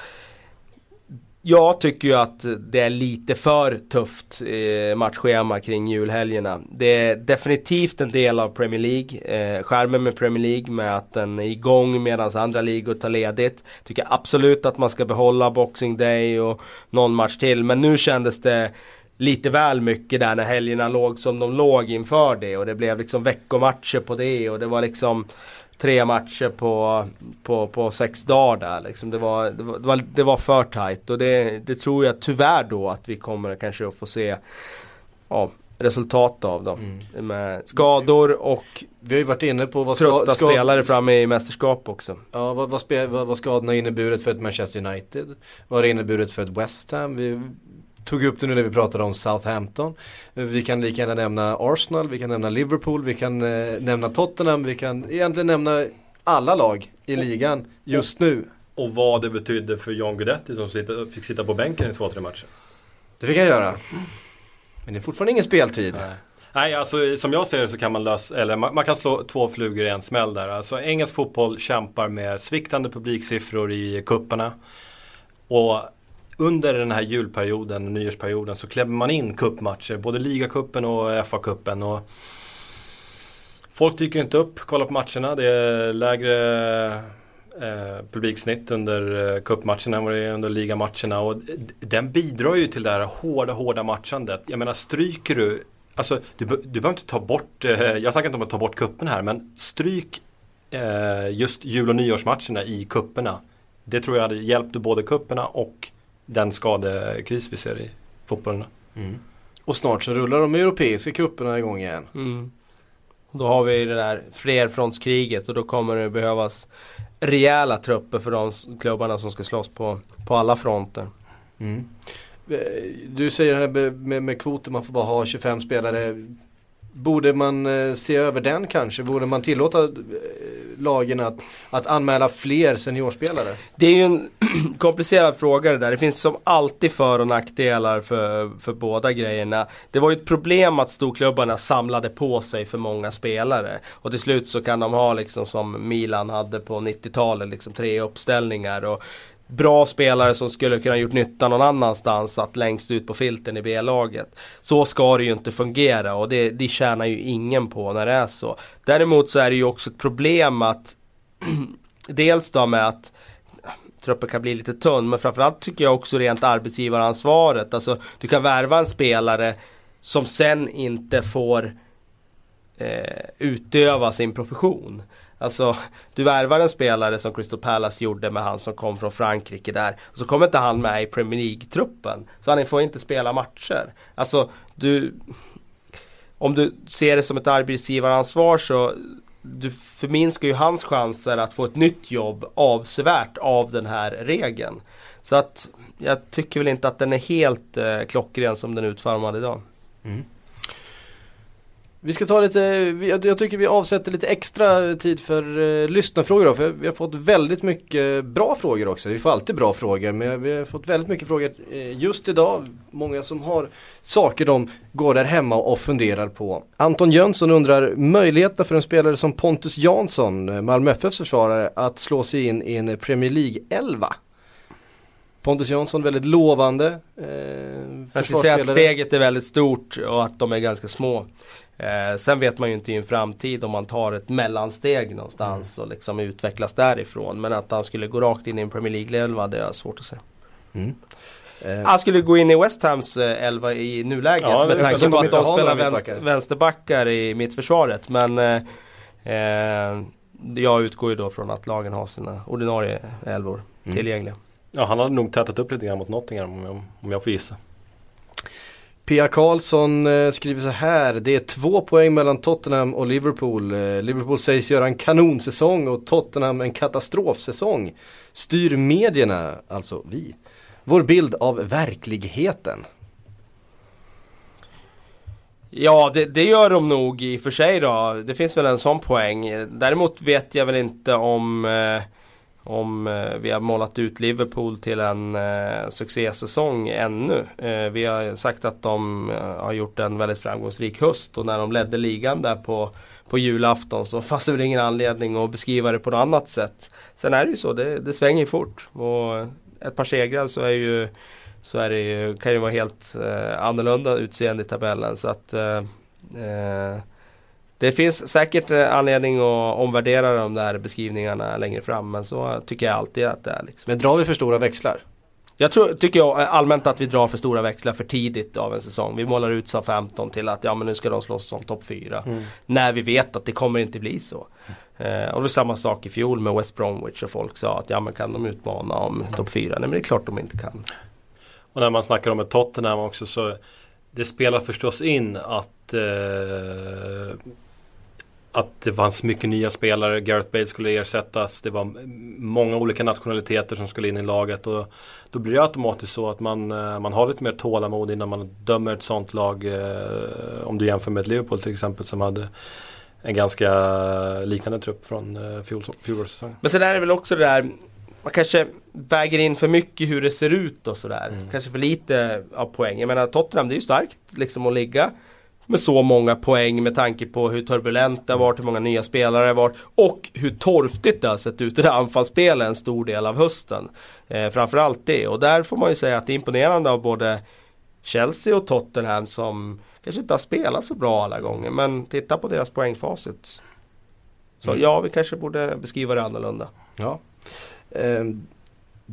B: Jag tycker ju att det är lite för tufft eh, matchschema kring julhelgerna. Det är definitivt en del av Premier League. Eh, skärmen med Premier League med att den är igång medan andra ligor tar ledigt. Tycker absolut att man ska behålla Boxing Day och någon match till. Men nu kändes det lite väl mycket där när helgerna låg som de låg inför det. Och det blev liksom veckomatcher på det och det var liksom tre matcher på, på, på sex dagar där. Liksom. Det, var, det, var, det, var, för tight och det, det tror jag tyvärr då att vi kommer kanske att få se ja, resultat av dem. Mm. Med skador och
A: vi har ju varit inne på
B: vad ska, ska, spelare framme i mästerskap också.
A: Ja, vad, vad, spel, vad, vad skadorna inneburit för ett Manchester United? Vad det inneburit för ett West Ham? Vi, tog upp det nu när vi pratade om Southampton. Vi kan lika gärna nämna Arsenal, vi kan nämna Liverpool, vi kan eh, nämna Tottenham, vi kan egentligen nämna alla lag i ligan just nu.
C: Och vad det betydde för John Guidetti som fick sitta på bänken i två, tre matcher.
A: Det fick han göra. Men det är fortfarande ingen speltid.
C: Nej. Nej, alltså som jag ser det så kan man lösa, eller man, man, kan slå två flugor i en smäll där. Alltså engelsk fotboll kämpar med sviktande publiksiffror i kupparna Och under den här julperioden, nyårsperioden, så klämmer man in kuppmatcher, både ligacupen och FA-cupen. Och folk dyker inte upp, kollar på matcherna. Det är lägre eh, publiksnitt under eh, cupmatcherna än vad det är under ligamatcherna. Och den bidrar ju till det här hårda, hårda matchandet. Jag menar, stryker du Alltså, du, du behöver inte ta bort, eh, jag snackar inte om att ta bort kuppen här, men stryk eh, just jul och nyårsmatcherna i kupperna. Det tror jag hade hjälpt både kupperna och den skadekris vi ser i fotbollen. Mm.
A: Och snart så rullar de europeiska kupperna igång igen. Mm.
B: Då har vi det där flerfrontskriget och då kommer det behövas rejäla trupper för de klubbarna som ska slåss på, på alla fronter. Mm.
A: Eh, du säger här med, med, med kvoter, man får bara ha 25 spelare. Borde man eh, se över den kanske? Borde man tillåta eh, lagen att, att anmäla fler seniorspelare?
B: Det är ju en *clears throat* komplicerad fråga det där. Det finns som alltid för och nackdelar för, för båda grejerna. Det var ju ett problem att storklubbarna samlade på sig för många spelare. Och till slut så kan de ha liksom som Milan hade på 90-talet, liksom tre uppställningar. Och bra spelare som skulle kunna gjort nytta någon annanstans att längst ut på filten i B-laget. Så ska det ju inte fungera och det, det tjänar ju ingen på när det är så. Däremot så är det ju också ett problem att *clears throat* dels då med att truppen kan bli lite tunn men framförallt tycker jag också rent arbetsgivaransvaret. Alltså du kan värva en spelare som sen inte får eh, utöva sin profession. Alltså, du värvar en spelare som Crystal Palace gjorde med han som kom från Frankrike där. Och så kommer inte han med i Premier League-truppen. Så han får inte spela matcher. Alltså, du... Om du ser det som ett arbetsgivaransvar så du förminskar ju hans chanser att få ett nytt jobb avsevärt av den här regeln. Så att jag tycker väl inte att den är helt eh, klockren som den är utformad idag. Mm.
A: Vi ska ta lite, jag tycker vi avsätter lite extra tid för uh, lyssnarfrågor då, för vi har fått väldigt mycket bra frågor också. Vi får alltid bra frågor, men vi har fått väldigt mycket frågor uh, just idag. Många som har saker de går där hemma och funderar på. Anton Jönsson undrar möjligheterna för en spelare som Pontus Jansson, eh, Malmö FFs försvarare, att slå sig in i en Premier League 11? Pontus Jansson väldigt lovande. Eh,
B: jag skulle säga att steget är väldigt stort och att de är ganska små. Eh, sen vet man ju inte i en framtid om man tar ett mellansteg någonstans mm. och liksom utvecklas därifrån. Men att han skulle gå rakt in i en Premier League-elva det är svårt att se. Mm. Eh. Han skulle gå in i West Hams eh, elva i nuläget ja, med tanke på att de spelar vänster, vänsterbackar i mittförsvaret. Men eh, eh, jag utgår ju då från att lagen har sina ordinarie elvor mm. tillgängliga.
C: Ja han hade nog tätat upp lite grann mot Nottingham om jag, om jag får gissa.
A: Pia Karlsson eh, skriver så här. Det är två poäng mellan Tottenham och Liverpool. Eh, Liverpool sägs göra en kanonsäsong och Tottenham en katastrofsäsong. Styr medierna, alltså vi, vår bild av verkligheten?
B: Ja, det, det, gör de nog i och för sig då. Det finns väl en sån poäng. Däremot vet jag väl inte om eh, om eh, vi har målat ut Liverpool till en eh, succésäsong ännu. Eh, vi har sagt att de eh, har gjort en väldigt framgångsrik höst och när de ledde ligan där på, på julafton så *laughs* fanns det väl ingen anledning att beskriva det på något annat sätt. Sen är det ju så, det, det svänger fort. Och ett par segrar så är ju så är det ju, kan ju vara helt eh, annorlunda utseende i tabellen. Så att eh, eh det finns säkert eh, anledning att omvärdera de där beskrivningarna längre fram. Men så tycker jag alltid att det är. Liksom.
A: Men drar vi för stora växlar?
B: Jag tror, tycker jag allmänt att vi drar för stora växlar för tidigt av en säsong. Vi målar ut sa 15 till att ja men nu ska de slåss om topp 4. Mm. När vi vet att det kommer inte bli så. Eh, och det var samma sak i fjol med West Bromwich och folk sa att ja men kan de utmana om topp 4? Nej men det är klart de inte kan.
C: Och när man snackar om ett Tottenham också så det spelar förstås in att eh, att det fanns mycket nya spelare. Gareth Bale skulle ersättas. Det var många olika nationaliteter som skulle in i laget. Och då blir det automatiskt så att man, eh, man har lite mer tålamod innan man dömer ett sånt lag. Eh, om du jämför med Liverpool till exempel som hade en ganska liknande trupp från eh, fjolårssäsongen.
B: Men sen är det väl också det där man kanske väger in för mycket hur det ser ut och sådär. Mm. Kanske för lite av poäng. Jag menar Tottenham det är ju starkt liksom att ligga med så många poäng med tanke på hur turbulent det har varit, hur många nya spelare det har varit och hur torftigt det har sett ut i det anfallsspelet en stor del av hösten. Eh, framförallt det och där får man ju säga att det är imponerande av både Chelsea och Tottenham som kanske inte har spelat så bra alla gånger men titta på deras poängfacit. Så mm. ja, vi kanske borde beskriva det annorlunda.
A: Ja. Eh,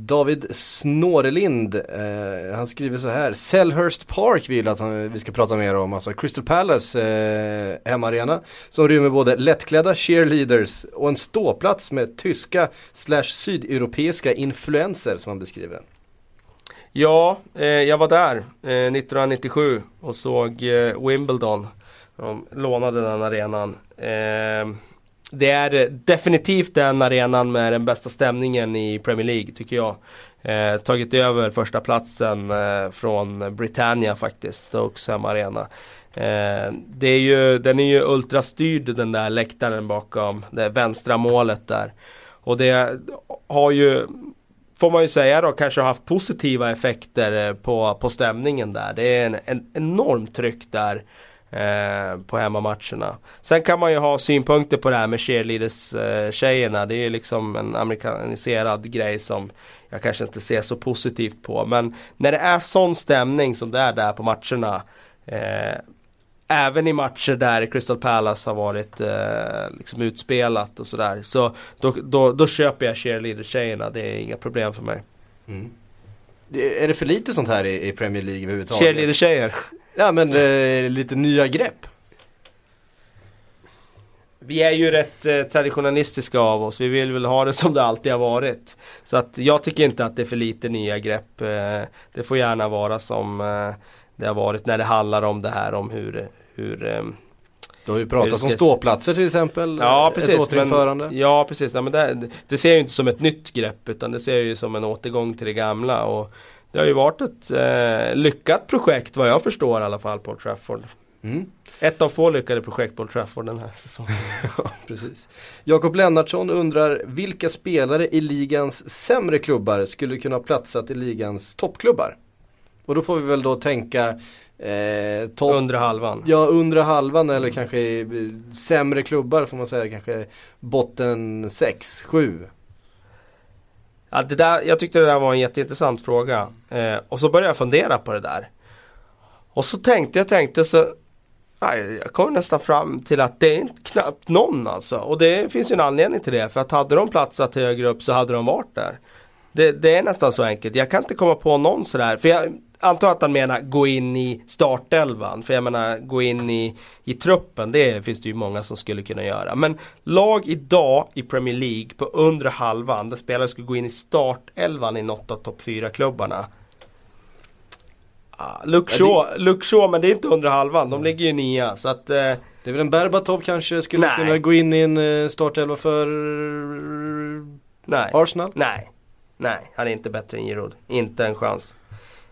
A: David Snårelind, eh, han skriver så här. Selhurst Park vill att han, vi ska prata mer om, alltså Crystal Palace eh, hemmaarena. Som rymmer både lättklädda cheerleaders och en ståplats med tyska slash sydeuropeiska influenser som han beskriver.
B: Ja, eh, jag var där eh, 1997 och såg eh, Wimbledon. De lånade den arenan. Eh, det är eh, definitivt den arenan med den bästa stämningen i Premier League tycker jag. Eh, tagit över första platsen eh, från Britannia faktiskt, Stokes hemmaarena. Eh, det är ju, den är ju ultrastyrd den där läktaren bakom det vänstra målet där. Och det har ju, får man ju säga då, kanske haft positiva effekter eh, på, på stämningen där. Det är en, en enormt tryck där. Eh, på hemmamatcherna. Sen kan man ju ha synpunkter på det här med cheerleaders-tjejerna. det är ju liksom en amerikaniserad grej som jag kanske inte ser så positivt på. Men när det är sån stämning som det är där på matcherna. Eh, även i matcher där Crystal Palace har varit eh, liksom utspelat och sådär. Så då, då, då köper jag cheerleader-tjejerna. Det är inga problem för mig. Mm.
A: Är det för lite sånt här i, i Premier League överhuvudtaget?
B: Cheerleader-tjejer?
A: Ja men eh, lite nya grepp.
B: Vi är ju rätt eh, traditionalistiska av oss. Vi vill väl ha det som det alltid har varit. Så att jag tycker inte att det är för lite nya grepp. Eh, det får gärna vara som eh, det har varit när det handlar om det här om hur, hur eh,
A: du har ju pratat om ståplatser till exempel.
B: Ja precis. Ett
A: återinförande.
B: Men, ja precis. Ja, men det, det ser jag ju inte som ett nytt grepp utan det ser jag ju som en återgång till det gamla. Och det har ju varit ett eh, lyckat projekt vad jag förstår i alla fall på Trafford. Mm. Ett av få lyckade projekt på Trafford den här säsongen. *laughs*
A: ja, precis. Jakob Lennartsson undrar vilka spelare i ligans sämre klubbar skulle kunna platsa till ligans toppklubbar? Och då får vi väl då tänka
B: eh, topp, Undre halvan.
A: Ja, undre halvan eller kanske sämre klubbar får man säga. Kanske botten 6, 7.
B: Ja, det där, jag tyckte det där var en jätteintressant fråga. Eh, och så började jag fundera på det där. Och så tänkte jag, tänkte så nej, Jag kom nästan fram till att det är knappt någon alltså. Och det finns ju en anledning till det. För att hade de platsat högre upp så hade de varit där. Det, det är nästan så enkelt. Jag kan inte komma på någon sådär. För jag antar att han menar gå in i startelvan. För jag menar gå in i, i truppen. Det finns det ju många som skulle kunna göra. Men lag idag i Premier League på undre halvan. Där spelare skulle gå in i startelvan i något av topp 4-klubbarna. Ah, Luke, Shaw, Luke Shaw, men det är inte undre halvan. De ligger ju nia. Så att, eh,
A: Det är väl en Berbatov kanske skulle
B: Nej.
A: kunna gå in i en eh, startelva för
B: nej.
A: Arsenal?
B: Nej, nej, han är inte bättre än Giroud. Inte en chans.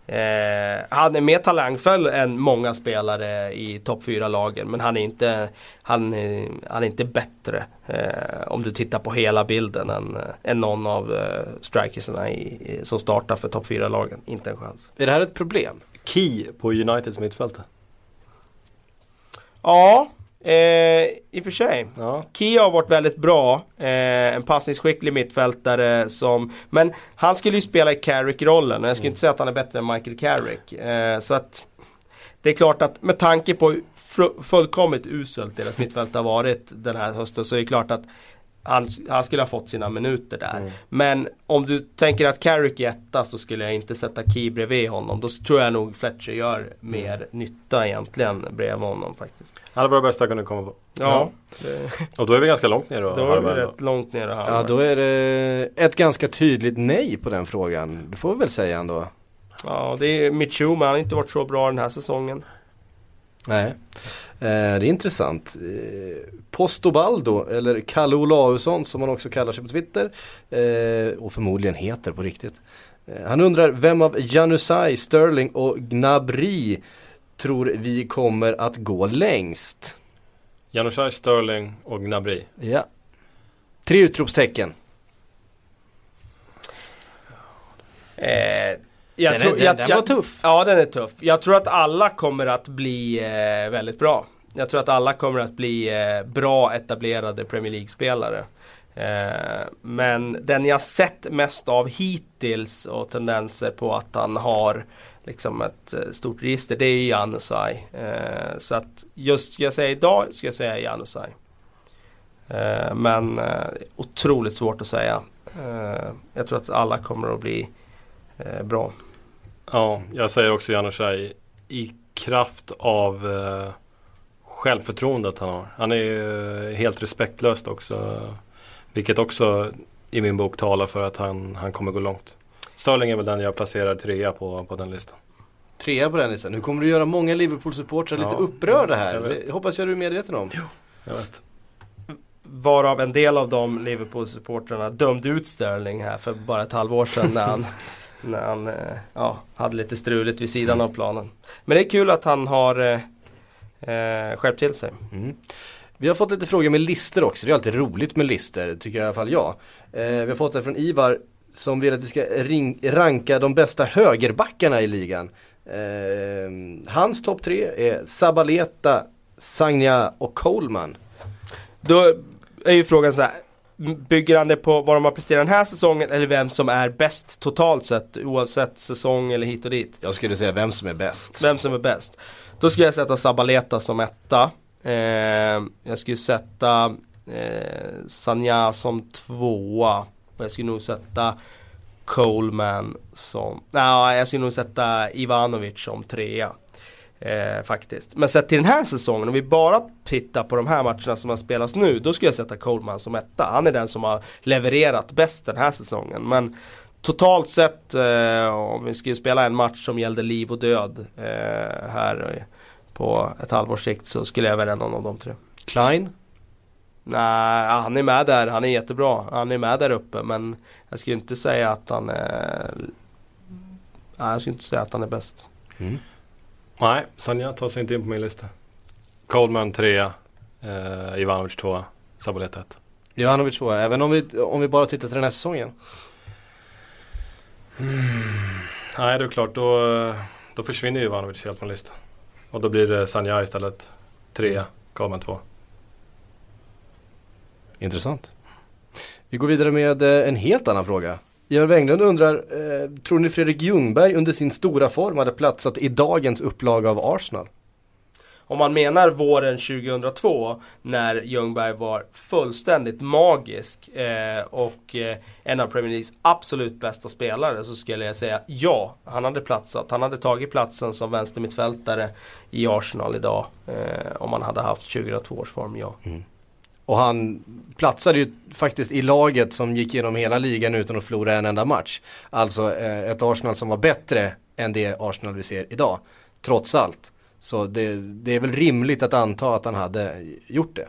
B: Eh, han är mer talangfull än många spelare i topp 4-lagen men han är inte, han, är- han är inte bättre eh, om du tittar på hela bilden än, eh, än någon av eh, strikersarna i, i, som startar för topp 4-lagen. Inte en chans.
A: Är det här ett problem?
C: Key på Uniteds mittfält.
B: Ja, eh, i och för sig.
C: Ja.
B: Kia har varit väldigt bra. Eh, en passningsskicklig mittfältare som... Men han skulle ju spela i Carrick-rollen och jag skulle inte säga att han är bättre än Michael Carrick. Eh, så att... Det är klart att med tanke på hur fullkomligt uselt deras mittfält har varit den här hösten så är det klart att han, han skulle ha fått sina minuter där.
C: Mm.
B: Men om du tänker att Carrick är etta så skulle jag inte sätta Key bredvid honom. Då tror jag nog Fletcher gör mer nytta egentligen bredvid honom faktiskt.
C: Det var det bästa jag kunde komma på.
B: Ja, det,
C: Och då är vi ganska långt ner då.
B: då är vi rätt långt ner och
A: Ja då är det ett ganska tydligt nej på den frågan. Det får vi väl säga ändå.
B: Ja, det är Mitchuma. Han har inte varit så bra den här säsongen.
A: Nej. Eh, det är intressant. Eh, Postobaldo, eller Kalle Olausson som han också kallar sig på Twitter. Eh, och förmodligen heter på riktigt. Eh, han undrar vem av Janusaj, Sterling och Gnabry tror vi kommer att gå längst?
C: Janusaj, Sterling och Gnabry.
A: Ja. Tre utropstecken.
B: Eh, jag
A: Den,
B: tror,
A: är, den,
B: jag,
A: den
B: jag,
A: var tuff.
B: Ja, den är tuff. Jag tror att alla kommer att bli eh, väldigt bra. Jag tror att alla kommer att bli eh, bra etablerade Premier League-spelare. Eh, men den jag sett mest av hittills och tendenser på att han har liksom ett eh, stort register, det är Janusaj. Eh, så att just ska jag säga idag, ska jag säga Janusaj. Eh, men otroligt svårt att säga. Jag tror att alla kommer att bli bra.
C: Ja, jag säger också Janusaj i kraft av eh, självförtroendet han har. Han är ju helt respektlöst också. Vilket också i min bok talar för att han, han kommer gå långt. Sterling är väl den jag placerar trea på, på den listan.
A: Trea på den listan. Nu kommer du göra många Liverpool-supportrar lite
C: Ja.
A: upprörda här.
C: Jag.
A: Det hoppas jag du är medveten om.
C: Jag vet.
B: Varav en del av de Liverpool-supportrarna dömde ut Sterling här för bara ett halvår sedan när han, *laughs* när han eh, ja, hade lite struligt vid sidan av planen. Men det är kul att han har eh, eh, skärpt till sig.
A: Mm. Vi har fått lite frågor med lister också. Det är alltid roligt med lister, tycker i alla fall jag. Eh, vi har fått det från Ivar som vill att vi ska ranka de bästa högerbackarna i ligan. Eh, hans topp tre är Sabaleta, Sagna och Coleman.
B: Då är ju frågan så här. Bygger han det på vad de har presterat den här säsongen eller vem som är bäst totalt sett oavsett säsong eller hit och dit?
A: Jag skulle säga vem som är bäst.
B: Vem som är bäst? Då skulle jag sätta Sabaleta som etta. Eh, jag skulle sätta eh, Sanja som tvåa. Och jag skulle nog sätta Coleman som... Nej, jag skulle nog sätta Ivanovic som trea. Eh, faktiskt. Men sett till den här säsongen, om vi bara tittar på de här matcherna som har spelats nu, då skulle jag sätta Coleman som etta. Han är den som har levererat bäst den här säsongen. Men totalt sett, eh, om vi skulle spela en match som gällde liv och död eh, här på ett halvårs sikt så skulle jag välja någon av de tre.
A: Klein,
B: Nej, han är med där. Han är jättebra. Han är med där uppe men jag skulle inte säga att han är... Nej, jag skulle inte säga att han är bäst.
A: mm.
C: Nej, Sanja tar sig inte in på min lista. Coleman trea. Eh, Ivanovic tvåa. Sabaleta ett.
A: Ivanovic tvåa, även om vi, om vi bara tittar till den här säsongen.
C: Nej, det är klart. Då, då försvinner ju Ivanovic helt från listan. Och då blir det Sanja istället. Trea. Coleman två.
A: Intressant. Vi går vidare med eh, en helt annan fråga. Georg Wenglund undrar, eh, tror ni Fredrik Ljungberg under sin stora form hade platsat i dagens upplaga av Arsenal?
B: Om man menar våren 2002 när Ljungberg var fullständigt magisk eh, och eh, en av Premier Leagues absolut bästa spelare så skulle jag säga ja, han hade platsat. Han hade tagit platsen som vänstermittfältare i Arsenal idag eh, om han hade haft 2002 års form, ja. Mm.
A: Och han platsade ju faktiskt i laget som gick igenom hela ligan utan att förlora en enda match. Alltså eh, ett Arsenal som var bättre än det Arsenal vi ser idag. Trots allt. Så det, det, är väl rimligt att anta att han hade gjort det.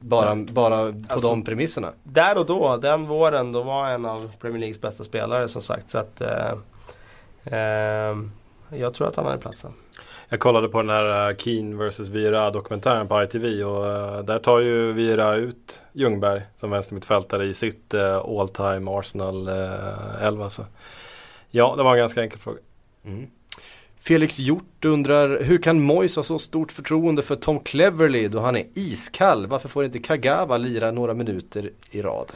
A: Bara, bara på alltså, de premisserna.
B: Där och då, den våren, då var en av Premier Leagues bästa spelare som sagt. Så att eh, eh, jag tror att han hade platsen.
C: Jag kollade på den här eh, Keen vs Vira dokumentären på ITV och eh, där tar ju Vira ut Ljungberg som vänstermittfältare i sitt eh, all time Arsenal 11. Så. Ja, det var en ganska enkel fråga. Mm.
A: Felix Hjort undrar, hur kan Moise ha så stort förtroende för Tom Cleverley då han är iskall? Varför får inte Kagawa lira några minuter i rad?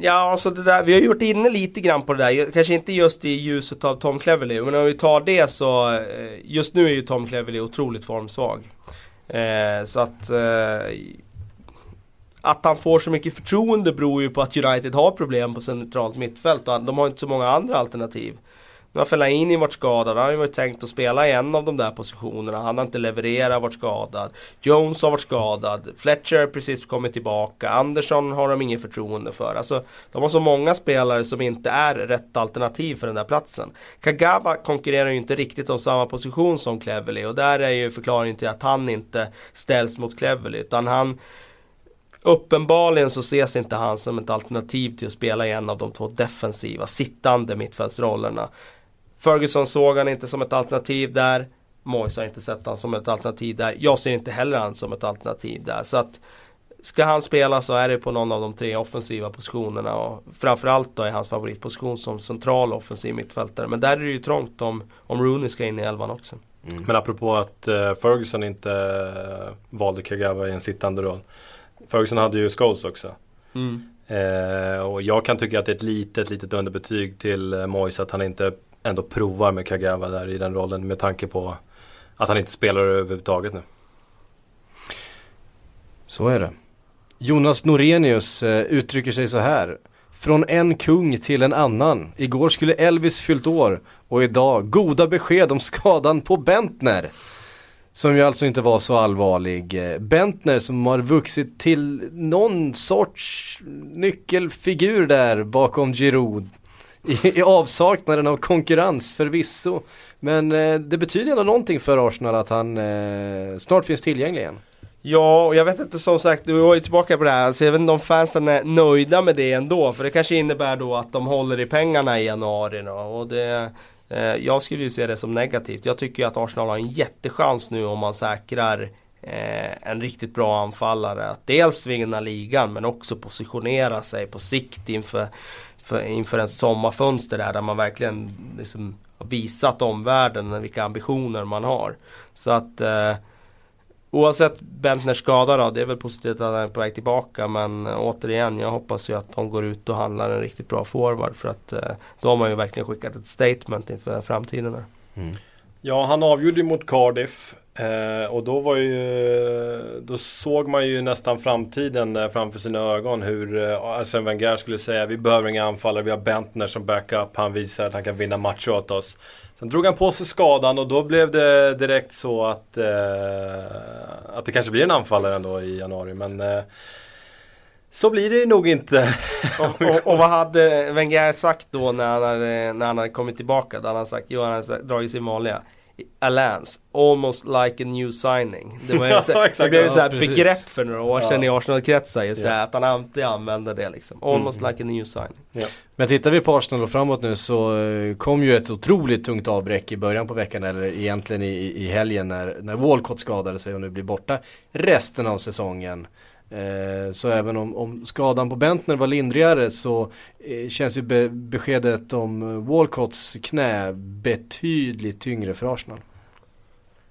B: Ja, alltså det där, vi har gjort inne lite grann på det där. Kanske inte just i ljuset av Tom Cleverley. Men om vi tar det så, eh, just nu är ju Tom Cleverley otroligt formsvag. Eh, så att eh, att han får så mycket förtroende beror ju på att United har problem på centralt mittfält och de har inte så många andra alternativ. Nu har Fellaini varit skadad, han har ju varit tänkt att spela i en av de där positionerna. Han har inte levererat, varit skadad. Jones har varit skadad. Fletcher har precis kommit tillbaka. Andersson har de inget förtroende för. Alltså, de har så många spelare som inte är rätt alternativ för den där platsen. Kagawa konkurrerar ju inte riktigt om samma position som Cleverley och där är ju förklaringen till att han inte ställs mot Cleverley. Utan han Uppenbarligen så ses inte han som ett alternativ till att spela i en av de två defensiva sittande mittfältsrollerna. Ferguson såg han inte som ett alternativ där. Moyes har inte sett han som ett alternativ där. Jag ser inte heller han som ett alternativ där. Så att Ska han spela så är det på någon av de tre offensiva positionerna och framförallt då är hans favoritposition som central offensiv mittfältare. Men där är det ju trångt om, om Rooney ska in i elvan också.
C: Mm. Men apropå att uh, Ferguson inte uh, valde Kagawa i en sittande roll. Ferguson hade ju Scholes också. Mm. Uh, och jag kan tycka att det är ett litet, litet underbetyg till uh, Moyes att han inte ändå provar med Kagawa där i den rollen med tanke på att han inte spelar överhuvudtaget nu.
A: Så är det. Jonas Norenius eh, uttrycker sig så här. Från en kung till en annan. Igår skulle Elvis fyllt år och idag goda besked om skadan på Bentner. Som ju alltså inte var så allvarlig. Eh, Bentner som har vuxit till någon sorts nyckelfigur där bakom Giroud i, i avsaknaden av konkurrens förvisso. Men eh, det betyder ändå någonting för Arsenal att han eh, snart finns tillgänglig igen.
B: Ja, och jag vet inte som sagt, du var ju tillbaka på det här. Alltså, jag vet inte om fansen är nöjda med det ändå. För det kanske innebär då att de håller i pengarna i januari då. Och det, eh, jag skulle ju se det som negativt. Jag tycker ju att Arsenal har en jättechans nu om man säkrar eh, en riktigt bra anfallare. Att dels vinna ligan men också positionera sig på sikt inför för, inför en sommarfönster där, där man verkligen liksom har visat omvärlden vilka ambitioner man har. Så att eh, Oavsett Bentners skada då, det är väl positivt att han är på väg tillbaka men eh, återigen, jag hoppas ju att de går ut och handlar en riktigt bra forward för att eh, då har man ju verkligen skickat ett statement inför framtiden. Mm.
C: Ja, han avgjorde ju mot Cardiff Eh, och då var ju, då såg man ju nästan framtiden eh, framför sina ögon hur eh, Arsene Wenger skulle säga vi behöver inga anfallare, vi har Bentner som backup, han visar att han kan vinna matcher åt oss. Sen drog han på sig skadan och då blev det direkt så att, eh, att det kanske blir en anfallare ändå i januari. Men eh, så blir det nog inte. *laughs*
B: och, och, och, vad hade Wenger sagt då när han hade, när han hade kommit tillbaka? Då hade han sagt, jo han hade dragit sin vanliga. Alans, almost like a new signing. Det, var *laughs* ja, så, exakt, det blev ju ja, begrepp för några år sedan ja. i Arsenal-kretsar just ja. det att han alltid använde det liksom. Almost mm. like a new signing. Ja.
A: Men tittar vi på Arsenal och framåt nu så eh, kom ju ett otroligt tungt avbräck i början på veckan eller egentligen i, i helgen när, när Walcott skadade sig och nu blir borta resten av säsongen. Eh, så även om, om, skadan på Bentner var lindrigare så eh, känns ju be beskedet om eh, Walcotts knä betydligt tyngre för Arsenal.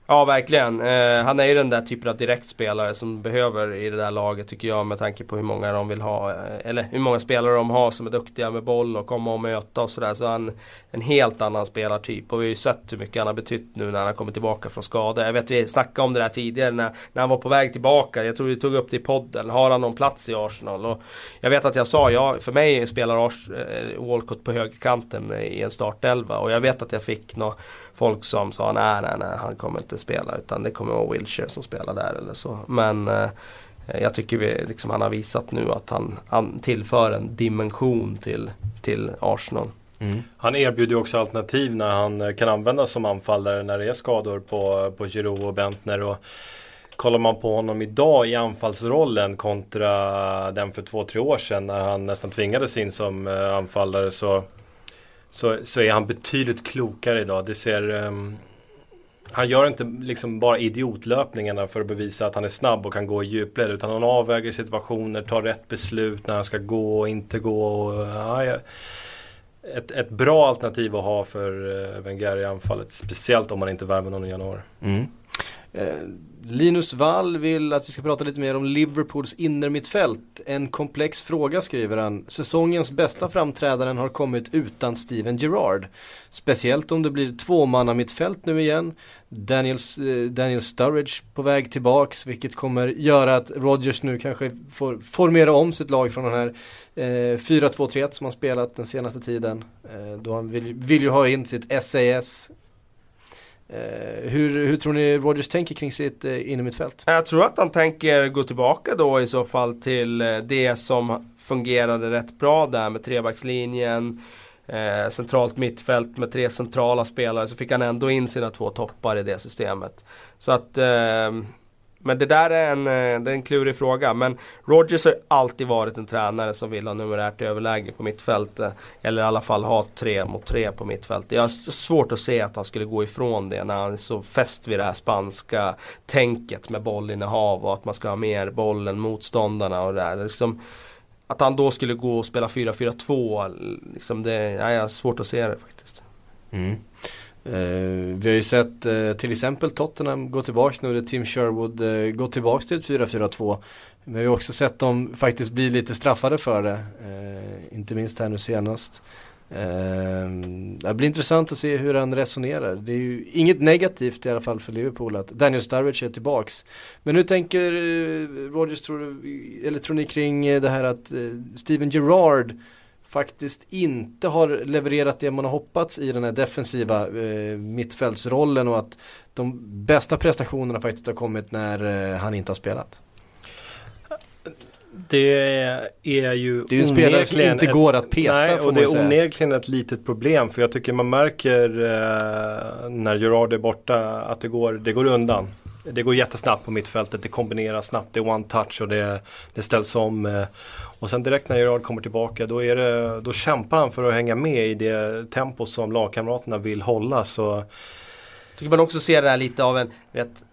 B: Ja verkligen. Eh, han är ju den där typen av direktspelare som behöver i det där laget tycker jag med tanke på hur många de vill ha. Eh, eller hur många spelare de har som är duktiga med boll och komma och möta och sådär. Så han är en helt annan spelartyp. Och vi har ju sett hur mycket han har betytt nu när han har kommit tillbaka från skada. Jag vet vi snackade om det där tidigare när, när han var på väg tillbaka. Jag tror vi tog upp det i podden. Har han någon plats i Arsenal? Och jag vet att jag sa, ja för mig spelar Ars eh, Walcott på högerkanten i en startelva. Och jag vet att jag fick några folk som sa nej, nej, nej, han kommer inte spela utan det kommer vara Wilshire som spelar där eller så. Men eh, jag tycker vi, liksom, han har visat nu att han, han tillför en dimension till, till Arsenal.
C: Mm. Han erbjuder också alternativ när han eh, kan användas som anfallare när det är skador på, på Giroud och Bentner. Och kollar man på honom idag i anfallsrollen kontra den för två, tre år sedan när han nästan tvingades in som eh, anfallare så så, så är han betydligt klokare idag. Det ser... Han gör inte liksom bara idiotlöpningarna för att bevisa att han är snabb och kan gå i djupled. Utan han avväger situationer, tar rätt beslut när han ska gå och inte gå. Och, ja, ett, ett bra alternativ att ha för eh, Wenger i anfallet. Speciellt om man inte värmer någon i januari. Mm.
A: Eh, Linus Wall vill att vi ska prata lite mer om Liverpools innermittfält. En komplex fråga skriver han. Säsongens bästa framträdaren har kommit utan Steven Gerrard. Speciellt om det blir tvåmannamittfält nu igen. Daniels, eh, Daniel Sturridge på väg tillbaks vilket kommer göra att Rodgers nu kanske får formera om sitt lag från den här eh, 4-2-3 som han spelat den senaste tiden. Eh, då han vill, vill ju ha in sitt SAS Eh, hur, hur tror ni Rodgers tänker kring sitt eh, innermittfält?
B: Jag tror att han tänker gå tillbaka då i så fall till eh, det som fungerade rätt bra där med trebackslinjen. Eh, centralt mittfält med tre centrala spelare så fick han ändå in sina två toppar i det systemet. Så att eh, men det där är en, eh, det är en klurig fråga. Men Rogers har alltid varit en tränare som vill ha numerärt överläge på mittfältet. Eh, eller i alla fall ha tre mot tre på mittfältet. Jag har svårt att se att han skulle gå ifrån det när han är så fäst vid det här spanska tänket med bollinnehav och att man ska ha mer boll än motståndarna och det där. Liksom, att han då skulle gå och spela 4-4-2, liksom det, jag har svårt att se det faktiskt. Mm.
A: Uh, vi har ju sett uh, till exempel Tottenham gå tillbaks nu, Tim Sherwood eh, uh, gå tillbaks till ett 4-4-2. Men vi har också sett dem faktiskt bli lite straffade för det, inte minst här nu senast. det blir intressant att se hur han resonerar. Det är ju inget negativt i alla fall för Liverpool att Daniel Sturridge är tillbaks. Men hur tänker Rogers, tror, eller tror ni kring det här att Steven Gerrard faktiskt inte har levererat det man har hoppats i den här defensiva eh, mittfältsrollen och att de bästa prestationerna faktiskt har kommit när eh, han inte har spelat.
C: Det är ju
A: Det är ju en spelare som inte ett, går att peta
C: Nej, och det är onekligen ett litet problem för jag tycker man märker eh, när Gerard är borta att det går, det går undan det går jättesnabbt på mittfältet, det kombineras snabbt, det är one touch och det, det ställs om. Eh, och sen direkt när Gerard kommer tillbaka då, är det, då kämpar han för att hänga med i det tempo som lagkamraterna vill hålla. Så
B: tycker man också ser det här lite av en, vet,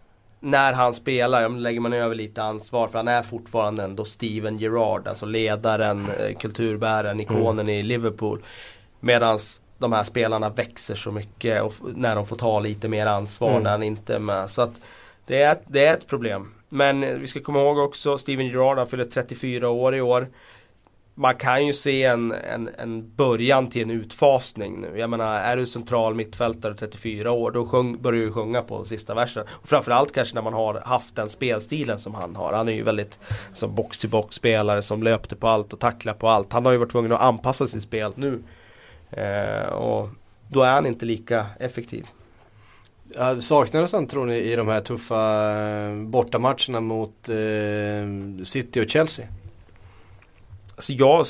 B: när han spelar, lägger man över lite ansvar för han är fortfarande ändå Steven Gerrard, alltså ledaren, eh, kulturbäraren, ikonen mm. i Liverpool. Medans de här spelarna växer så mycket och när de får ta lite mer ansvar mm. när han inte är med. Så att det är, det är ett problem. Men eh, vi ska komma ihåg också Steven Gerrard, han fyller 34 år i år. Man kan ju se en, en, en början till en utfasning nu. Jag menar, är du central mittfältare 34 år, då sjung, börjar du sjunga på sista versen. Och framförallt kanske när man har haft den spelstilen som han har. Han är ju väldigt som box-till-box spelare som löpte på allt och tacklade på allt. Han har ju varit tvungen att anpassa sitt spel nu. Eh, och då är han inte lika effektiv.
A: Saknades han tror ni i de här tuffa eh, bortamatcherna mot eh, City och Chelsea?
B: Alltså jag,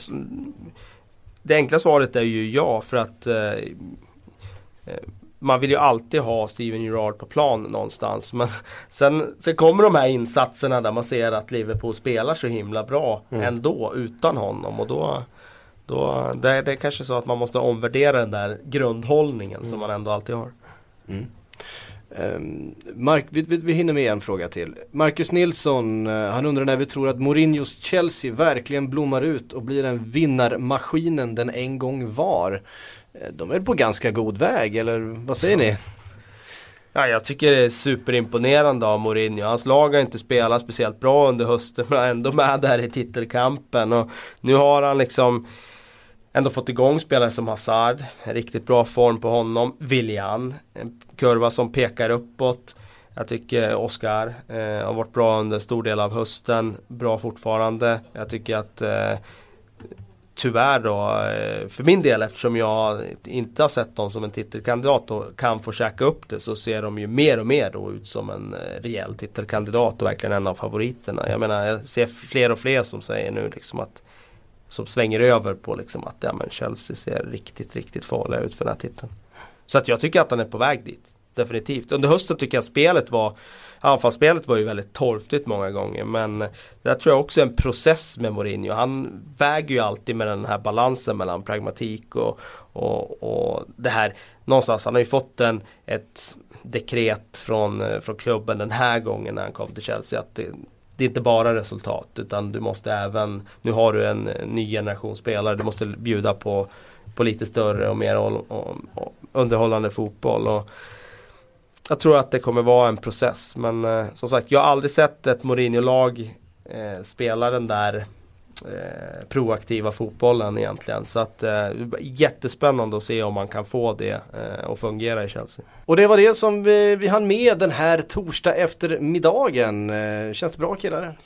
B: det enkla svaret är ju ja för att eh, eh, man vill ju alltid ha Steven Gerrard på plan någonstans. Men *laughs* sen, sen kommer de här insatserna där man ser att Liverpool spelar så himla bra mm. ändå utan honom. Och då, då det, det är kanske så att man måste omvärdera den där grundhållningen mm. som man ändå alltid har. Mm.
A: Ehm, Mark, vi, vi, vi, hinner med en fråga till. Marcus Nilsson, eh, han undrar när vi tror att Mourinhos Chelsea verkligen blommar ut och blir den vinnarmaskinen den en gång var. Eh, de är på ganska god väg, eller vad säger ni?
B: Ja, jag tycker det är superimponerande av Mourinho. Hans lag har inte spelat speciellt bra under hösten men ändå med där i titelkampen. Och nu har han liksom ändå fått igång spelare som Hazard. Riktigt bra form på honom. William, en kurva som pekar uppåt. Jag tycker Oskar eh, har varit bra under stor del av hösten. Bra fortfarande. Jag tycker att eh, tyvärr då, eh, för min del eftersom jag inte har sett dem som en titelkandidat och kan få käka upp det så ser de ju mer och mer då ut som en eh, rejäl titelkandidat och verkligen en av favoriterna. Jag menar jag ser fler och fler som säger nu liksom att som svänger över på liksom att ja, men Chelsea ser riktigt, riktigt farliga ut för den här titeln. Så att jag tycker att han är på väg dit. Definitivt. Under hösten tycker jag att spelet var Anfallsspelet var ju väldigt torftigt många gånger men det där tror jag också är en process med Mourinho. Han väger ju alltid med den här balansen mellan pragmatik och, och, och det här någonstans. Han har ju fått en, ett dekret från, eh, från klubben den här gången när han kom till Chelsea att det, det är inte bara resultat utan du måste även, nu har du en ny generation spelare, du måste bjuda på, på lite större och mer och, och, och underhållande fotboll. Och jag tror att det kommer vara en process men eh, som sagt jag har aldrig sett ett Mourinho-lag eh, spela den där eh, proaktiva fotbollen egentligen. Så att eh, jättespännande att se om man kan få det eh, att fungera i Chelsea.
A: Och det var det som vi, vi hann med den här torsdag eftermiddagen. Eh, känns det bra killar?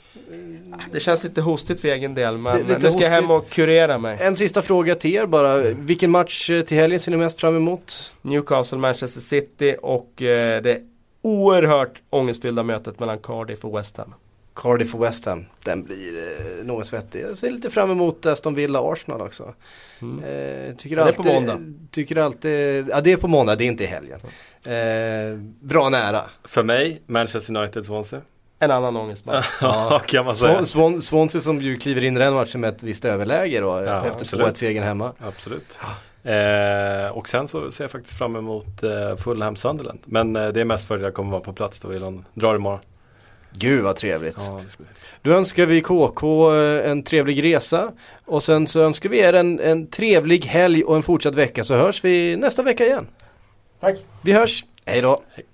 B: Det känns lite hostigt för egen del men
A: Lite
B: nu ska jag hem och kurera mig.
A: En sista fråga till er bara. Vilken match eh, till helgen ser ni mest fram emot?
B: Newcastle, Manchester City och eh, det oerhört ångestfyllda mötet mellan Cardiff och West Ham.
A: Cardiff och West Ham. Den blir eh, något svettig. Jag ser lite fram emot Aston Villa Arsenal också.
B: Mm.
A: Eh, tycker
B: det är
A: alltid,
B: på måndag.
A: Tycker alltid, ja det är på måndag, det är inte i helgen. Eh, bra nära.
C: För mig, Manchester United Swansea.
B: En annan ångestmatch. *laughs*
C: Ja, kan man säga.
A: Swan, Swan, Swansea som ju kliver in i den matchen med ett visst överläge då
C: Ja,
A: efter
C: absolut.
A: 2-1 segern hemma.
C: Absolut. Eh, och sen så ser jag faktiskt fram emot eh, Fulham Sunderland. Men eh, det är mest för att jag kommer vara på plats då i London. Drar imorgon.
A: Gud vad trevligt.
C: Ja.
A: Då önskar vi KK eh, en trevlig resa och sen så önskar vi er en, en trevlig helg och en fortsatt vecka så hörs vi nästa vecka igen.
B: Tack.
A: Vi hörs, hej då.
C: Hej.